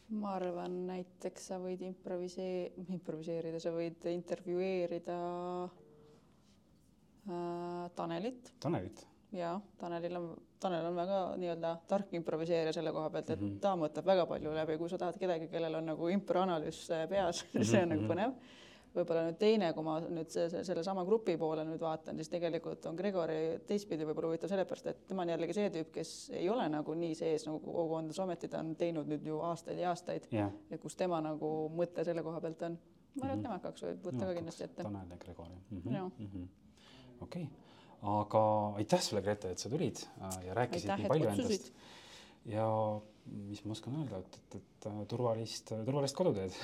ma arvan, näiteks sa võid improvisee-, improviseerida, sa võid intervjueerida äh, Tanelit. Tanelit ja Tanelil on, Tanel on väga nii-öelda tark improviseerija selle koha pealt, et mm -hmm. ta mõtleb väga palju läbi, kui sa tahad kedagi, kellel on nagu improanalüüs äh, peas mm, -hmm. see on nagu mhm. põnev. võib-olla nüüd teine, kui ma nüüd sellesama grupi poole nüüd vaatan, siis tegelikult on Gregori teistpidi võib-olla huvitav sellepärast, et tema on jällegi see tüüp, kes ei ole nagu nii sees nagu kogukondades, ometi ta on teinud nüüd ju aastaid ja aastaid jah, ja kus tema nagu mõte selle koha pealt on. ma arvan, et Mhm. tema hakkaks võib võtta ka kindlasti ette. Tanel ja Gregor jah Jaa. mm -hmm. Okei okay., aga aitäh sulle, Grete, et sa tulid äh, ja rääkisid aitäh, nii palju endast. ja mis ma oskan öelda, et, et, et äh, turvalist, turvalist koduteed.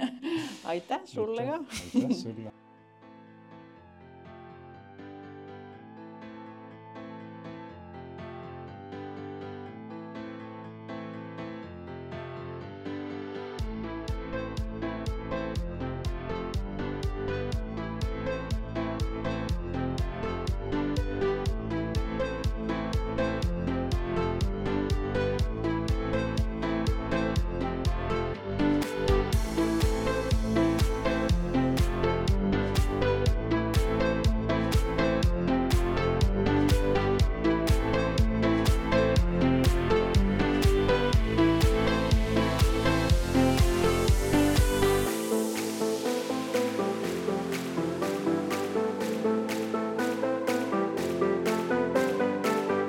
aitäh sulle ka. aitäh sulle